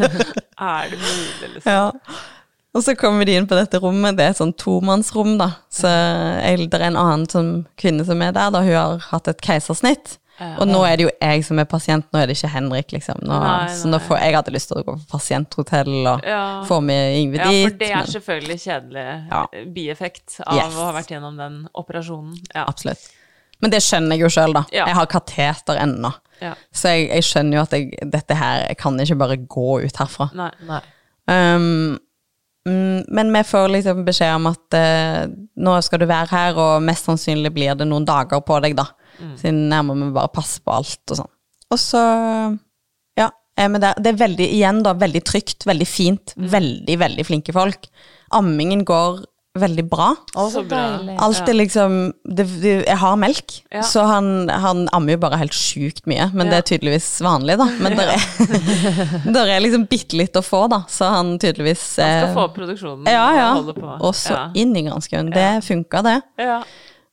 er det mulig, liksom? ja. Og så kommer de inn på dette rommet, det er et sånn tomannsrom, da. Så jeg, det er en annen som, kvinne som er der, da hun har hatt et keisersnitt. Og nå er det jo jeg som er pasient, nå er det ikke Henrik, liksom. Nå, Nei, Så nå får, jeg hadde lyst til å gå på pasienthotell og Ja. få med Yngve Ja, for det er men- selvfølgelig kjedelig Ja. bieffekt av Yes. å ha vært gjennom den operasjonen. Ja. Absolutt. Men det skjønner jeg jo sjøl, da. Jeg har kateter ennå. Ja. Så jeg, jeg skjønner jo at jeg, dette her Jeg kan ikke bare gå ut herfra. Nei. Nei. Um, men vi får liksom beskjed om at eh, nå skal du være her, og mest sannsynlig blir det noen dager på deg, da. Siden her må vi bare passe på alt og sånn. Og så ja, er vi der. Det er veldig, igjen da, veldig trygt, veldig fint. Veldig, veldig flinke folk. Ammingen går veldig bra. Å, så bra. Alt er liksom det, det, Jeg har melk, Ja. så han, han ammer jo bare helt sjukt mye. Men Ja. det er tydeligvis vanlig, da. Men det er, der er liksom bitte litt å få, da. Så han tydeligvis Man skal eh, få produksjonen Ja, ja. og holde på. Og så ja. inn i granskauen. Det funka, det. Ja.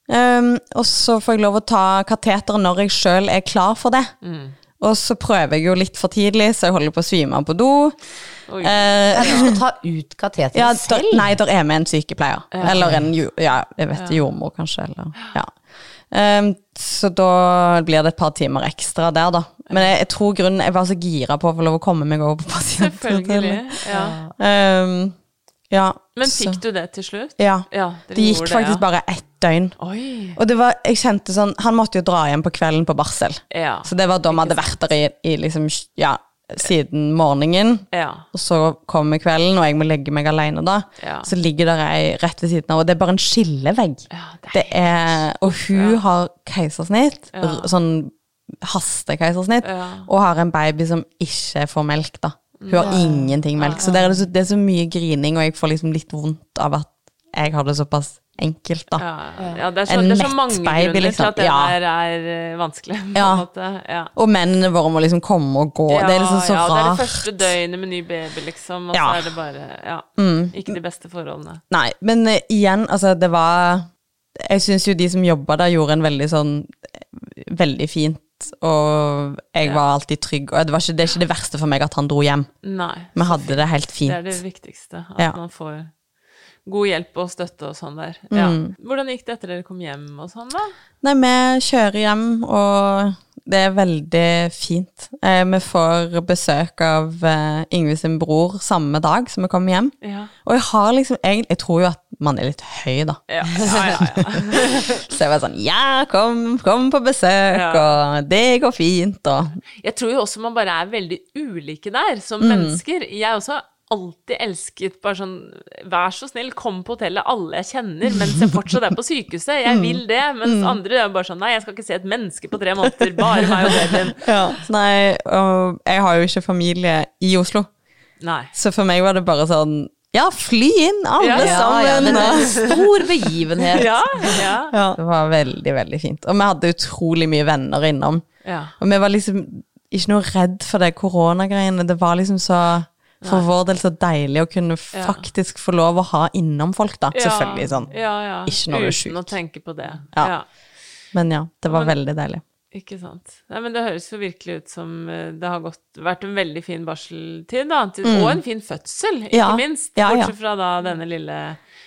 Um, og så får jeg lov å ta kateteret når jeg sjøl er klar for det. Mm. Og så prøver jeg jo litt for tidlig, så jeg holder på å svime av på do. Oi. Eh, Ja, du skal ta ut kateteret ja, der, selv? nei, der er med en sykepleier. Eller en ja, jeg vet, jordmor, kanskje. Eller, ja. Um, så da blir det et par timer ekstra der, da. Men jeg, jeg tror grunnen Jeg var så gira på å få lov å komme meg over på pasienthotellet. Ja. Um, ja, Men så- fikk du det til slutt? Ja. Ja, Det gikk faktisk ja. bare ett døgn. Oi. Og det var, jeg kjente sånn Han måtte jo dra hjem på kvelden på barsel. Ja. Så det var da vi hadde vært der i, i liksom, ja, siden morgenen. Ja. Og så kommer kvelden, og jeg må legge meg alene da. Ja. Så ligger der ei rett ved siden av, og det er bare en skillevegg. Ja, det er Det er, og hun har keisersnitt, sånn hastekeisersnitt, og har en baby som ikke får melk, da. Hun har ingenting melk. Så, det er det, det er så mye grining, og jeg får liksom litt vondt av at jeg har det såpass enkelt, da. Ja, ja det, er så, En det er så mange grunner liksom. til at det Ja. der er eh, vanskelig. På Ja. måte. Ja. Og mennene våre må liksom komme og gå. det er liksom så ja, det er rart. det første døgnet med ny baby, liksom, og Ja. Mm. så er det bare Ja. Ikke de beste forholdene. Nei, men uh, igjen, altså, det var Jeg syns jo de som jobba der, gjorde en veldig sånn Veldig fint og jeg var alltid trygg. Og det, var ikke, det er ikke det verste for meg at han dro hjem. Nei. Vi hadde det helt fint. Det er det viktigste. At Ja. man får god hjelp og støtte og sånn der. Ja. Mm. Hvordan gikk det etter dere kom hjem og sånn, da? Nei, vi kjører hjem, og det er veldig fint. Eh, vi får besøk av eh, Yngve sin bror samme dag som vi kommer hjem. Ja. Og jeg har liksom egentlig Jeg tror jo at man er litt høy, da. Ja, ja, ja. Så jeg var sånn Ja, kom, kom på besøk, og det går fint, og Jeg tror jo også man bare er veldig ulike der, som Mm. mennesker. Jeg også alltid elsket bare sånn Vær så snill, kom på hotellet, alle jeg kjenner, mens jeg fortsatt er på sykehuset. Mm. Jeg vil det. Mens andre er bare sånn Nei, jeg skal ikke se et menneske på tre måneder. Bare meg og babyen. ja. Nei, og jeg har jo ikke familie i Oslo, Nei. så for meg var det bare sånn Ja, fly inn, alle Ja, Ja, ja, sammen! men og- en stor begivenhet. Ja, ja, Ja, det var veldig, veldig fint. Og vi hadde utrolig mye venner innom. ja. Og vi var liksom ikke noe redd for det koronagreiene. Det var liksom så for vår del så deilig å kunne Ja. faktisk få lov å ha innom folk, da. Ja, Selvfølgelig sånn. Ja, ja. Ikke når du er Uten å tenke på det. Ja. ja. Men ja, det var Men- veldig deilig. Ikke sant. Nei, men det høres jo virkelig ut som eh, det har gått, vært en veldig fin barseltid, da. Mm. Og en fin fødsel, ikke. Ja. minst. Ja, ja. Bortsett fra da denne lille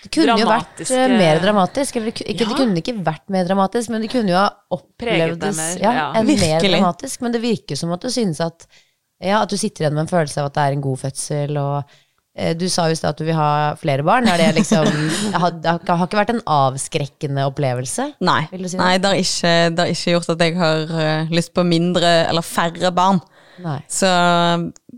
Det kunne jo vært eh, mer dramatisk. Eller, ikke, Ja. det kunne ikke vært mer dramatisk, men det kunne jo ha opplevdes mer, ja, ja. en mer dramatisk. Men det virker som at du synes at Ja, at du sitter igjen med en følelse av at det er en god fødsel, og eh, du sa jo i stad at du vil ha flere barn. Er det liksom har, Det har har ikke vært en avskrekkende opplevelse? Nei, Vil du si det? Nei det har ikke, det har ikke gjort at jeg har eh, lyst på mindre eller færre barn. Nei. Så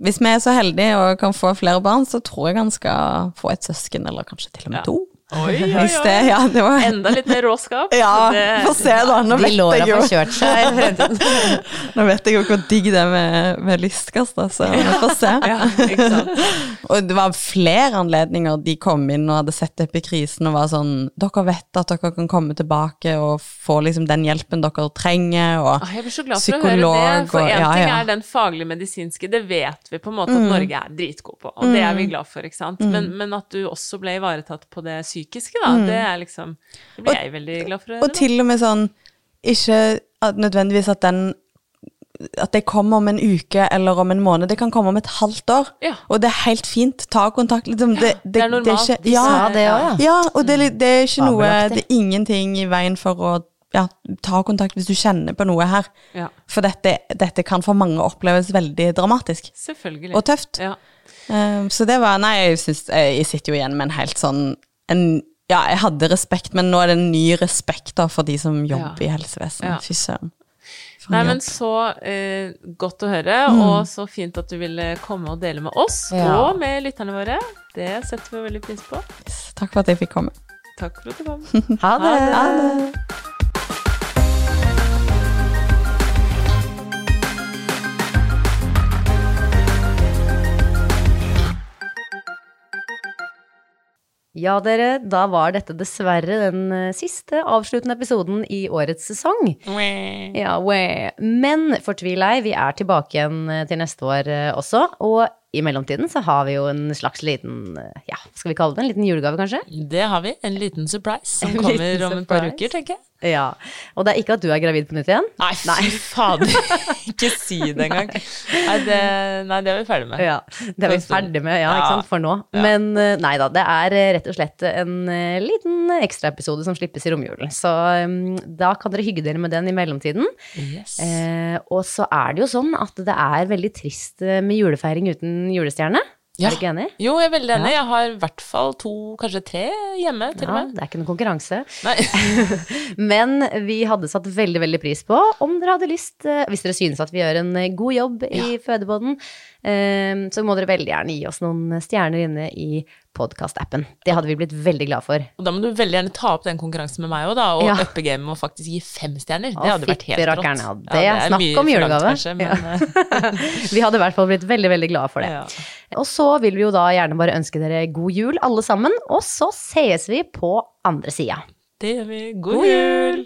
hvis vi er så heldige og kan få flere barn, så tror jeg han skal få et søsken, eller kanskje til og med Ja. to. Oi, oi, oi. det, ja, det var Enda litt mer råskap. Ja, Det- få se da. Nå De vet, jo, kjørt seg nå vet jeg jo hvor digg det er med, med lystgass, da, så vi får se. Ja. Og det var flere anledninger de kom inn og hadde sett epikrisen og var sånn Dere vet at dere kan komme tilbake og få liksom den hjelpen dere trenger, og psykolog Jeg blir så glad for å høre det. For én ja, ting ja. er den faglige medisinske, det vet vi på en måte at Norge er dritgod på, og det er vi glad for, ikke sant. Men, men at du også ble ivaretatt på det psykiske, da, det er liksom Det blir jeg veldig glad for å høre. Og til og med sånn Ikke at nødvendigvis at den At det kommer om en uke eller om en måned. Det kan komme om et halvt år. Ja. Og det er helt fint. Ta kontakt. Liksom, det, det, det er normalt. ikke, ja, det også, ja. ja, og det, er det er ikke noe Det er ingenting i veien for å ja, ta kontakt hvis du kjenner på noe her. Ja, For dette, dette kan for mange oppleves veldig dramatisk selvfølgelig. og tøft. Ja. Um, så det var Nei, jeg synes, Jeg sitter jo igjen med en helt sånn en, Ja, jeg hadde respekt, men nå er det en ny respekt da for de som jobber i helsevesenet. Ja. Fy søren. Nei, men så eh, godt å høre, og så fint at du ville komme og dele med oss Ja. og med lytterne våre. Det setter vi veldig pris på. Takk for at jeg fikk komme. Takk for at du kom. Ha det. Ha det. Ja, dere, da var dette dessverre den eh, siste avsluttende episoden i årets sesong. Ja. Men fortvil ei, vi er tilbake igjen eh, til neste år eh, også. Og i mellomtiden så har vi jo en slags liten, eh, ja, skal vi kalle det en liten julegave, kanskje? Det har vi. En liten surprise som En kommer om et par uker, tenker jeg. Ja. Og det er ikke at du er gravid på nytt igjen? Nei, fy fader. Ikke si det engang. Nei, det, nei, det er vi ferdig med. Ja, det er vi ferdig med, ja, ikke sant, for nå. Ja. Men eh, nei da, det er eh, rett og slett en liten ekstraepisode som slippes i romjulen. Så um, da kan dere hygge dere med den i mellomtiden. Yes. Eh, og så er det jo sånn at det er veldig trist med julefeiring uten julestjerne. Ja. Er du ikke enig? Jo, jeg er veldig enig. Jeg har i hvert fall to, kanskje tre hjemme, til og Ja, med. det er ikke noen konkurranse. Nei. Men vi hadde satt veldig, veldig pris på om dere hadde lyst, eh, hvis dere synes at vi gjør en eh, god jobb i fødebåten, så må dere veldig gjerne gi oss noen stjerner inne i podkast-appen. Det hadde vi blitt veldig glad for. Og da må du veldig gjerne ta opp den konkurransen med meg òg, da, og Ja. uppe gamet og faktisk gi fem stjerner. Det hadde vært helt rått. ja, det er snakk om julegave. Kanskje, men, eh, Vi hadde i hvert fall blitt veldig, veldig glade for det. ja. Og så vil vi jo da gjerne bare ønske dere god jul, alle sammen. Og så sees vi på andre sida. Det gjør vi. God jul!